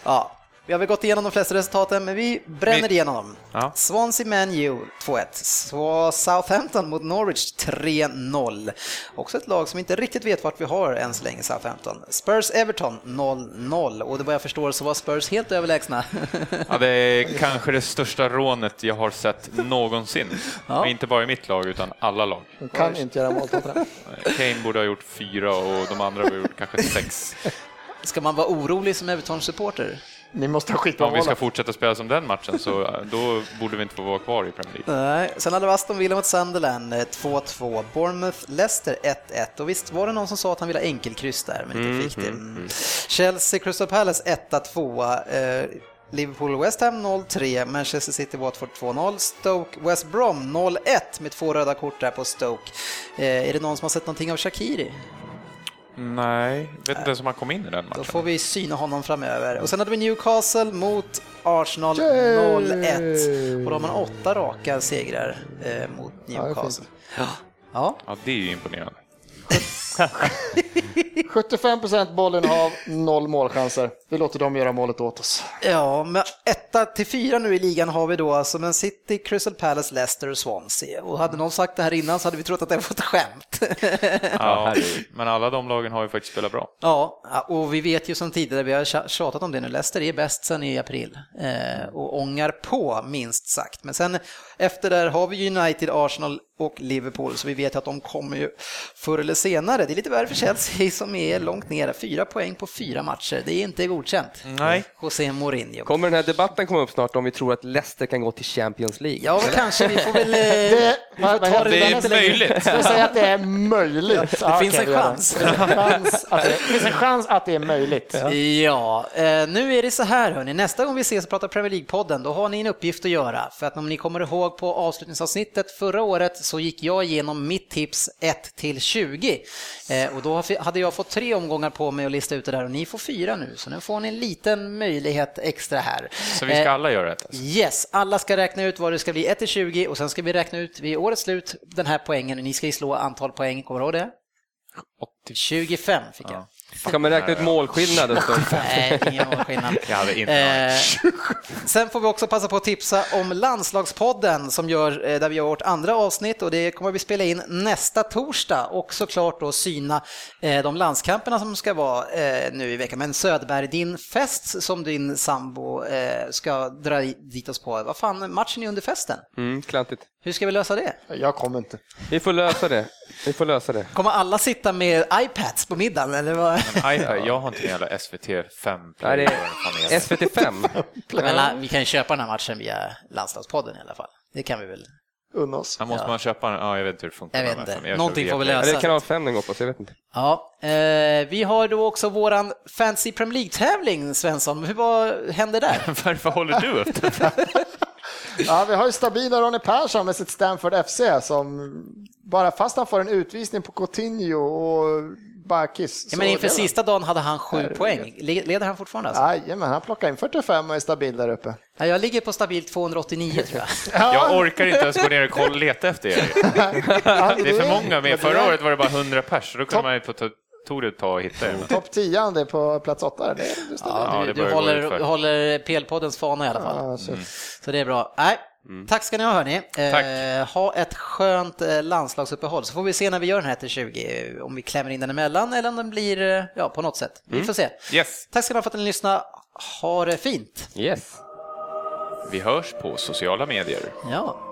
Ja, vi har väl gått igenom de flesta resultaten, men vi bränner Vi- igenom dem. Ja. Swansea Man U 2-1. Så Southampton mot Norwich 3-0. Också ett lag som inte riktigt vet vart vi har än så länge, Southampton. Spurs Everton 0-0 och det vad jag förstår så var Spurs helt överlägsna. Ja, det är kanske det största rånet jag har sett någonsin. Ja. Inte bara i mitt lag, utan alla lag. De kan inte göra mål. Kane borde ha gjort fyra och de andra har gjort kanske sex. Ska man vara orolig som Everton-supporter? Ni måste ha skit på Om vi ska fortsätta spela som den matchen så eh, <laughs> då borde vi inte få vara kvar i Premier League. Nej, sen hade vi Aston Villa mot Sunderland eh, 2-2. Bournemouth Leicester 1-1. Och visst var det någon som sa att han ville ha enkelkryss där, men inte fick det. Mm. Chelsea Crystal Palace 1-2. Eh, Liverpool West Ham 0-3. Manchester City Watford 2-0. Stoke West Brom 0-1 med två röda kort där på Stoke. Eh, är det någon som har sett någonting av Shakiri? Nej, vet inte ens om han kom in i den Då matchen. får vi syna honom framöver. Och sen hade vi Newcastle mot Arsenal Yay! 0-1. Och då har man åtta raka segrar eh, mot Newcastle. Ja, ja. Ja, det är ju imponerande. <laughs> <laughs> 75% bollinnehav, noll målchanser. Vi låter dem göra målet åt oss. ja men etta till fyra nu i ligan har vi då alltså Men City, Crystal Palace, Leicester och Swansea. Och hade någon sagt det här innan så hade vi trott att det var ett skämt. Ja, men alla de lagen har ju faktiskt spelat bra. Ja, och vi vet ju som tidigare, vi har tja- tjatat om det nu, Leicester är bäst sen i april eh, och ångar på minst sagt. Men sen efter där har vi United, Arsenal och Liverpool, så vi vet att de kommer ju förr eller senare. Det är lite värre för Chelsea som är långt nere, fyra poäng på fyra matcher. Det är inte godkänt. Nej. José Mourinho. Kommer den här debatten komma upp snart om vi tror att Leicester kan gå till Champions League? Ja, men kanske vi får väl... eh, Det, vad, vad heter Det är nästa- möjligt. Vi säga att det är möjligt? Det finns en chans. Det finns en chans att det, det finns en chans att det är möjligt. Ja, eh, nu är det så här hörni, nästa gång vi ses och pratar Premier League-podden, då har ni en uppgift att göra. För att om ni kommer ihåg på avslutningsavsnittet förra året så gick jag igenom mitt tips 1 till 20. Eh, och då hade jag fått tre omgångar på mig att lista ut det där och ni får fyra nu, så nu får ni en liten möjlighet extra här. Så vi ska Eh, alla göra det? Alltså. Yes, alla ska räkna ut vad det ska bli 1 till 20 och sen ska vi räkna ut vid årets slut den här poängen. Ni ska ju slå antal poäng, kommer du ihåg det? 25 fick jag. Ska man räkna ut målskillnaden? <laughs> Nej, ingen målskillnad. Jag hade inte Eh, sen får vi också passa på att tipsa om Landslagspodden som gör, eh, där vi gör vårt andra avsnitt och det kommer vi spela in nästa torsdag och såklart då syna eh, de landskamperna som ska vara eh, nu i veckan. Men Söderberg, din fest som din sambo eh, ska dra dit oss på, vad fan, matchen är under festen. Mm, klantigt. Hur ska vi lösa det? Jag kommer inte. Vi får lösa det. Vi får lösa det. Kommer alla sitta med iPads på middagen eller vad? Aj, jag har inte en jävla SVT 5 Nej, det är SVT5. Men, eh, vi kan ju köpa den här matchen via Landslagspodden i alla fall. Det kan vi väl. Unna oss. Här måste man köpa en, ja jag vet inte hur det funkar. Jag vet inte. Jag Någonting får vi lösa. Eller kanal 5 den går på, så jag vet inte. Ja, eh, vi har då också våran Fancy Premier League-tävling, Svensson. Hur, vad hände där? <laughs> Varför håller du upp det? <laughs> Ja, vi har ju stabila Ronny Persson med sitt Stanford FC som bara fast han får en utvisning på Coutinho och Bakis. Ja, men inför sista dagen hade han sju poäng. Le- Leder han fortfarande? Alltså? Jajamän, han plockar in 45 och är stabil där uppe. Ja, jag ligger på stabilt 289 tror jag. <laughs> Jag orkar inte ens gå ner och kolla, leta efter er. <laughs> Det är för många med. Förra året var det bara 100 pers, så då kunde man ju på ta- tog det ett tag att hitta er. Topp 10 han är på plats 8. Det. Ja, du, det du håller, håller PL-poddens fana i alla fall. Ja, så. Så det är bra. Nej, Tack ska ni ha hörni. Eh, ha ett skönt eh, landslagsuppehåll så får vi se när vi gör den här till 20, eh, om vi klämmer in den emellan eller om den blir eh, ja, på något sätt. Vi får se. Yes, Tack ska ni ha för att ni lyssnade. Ha det fint. Yes. vi hörs på sociala medier. Ja.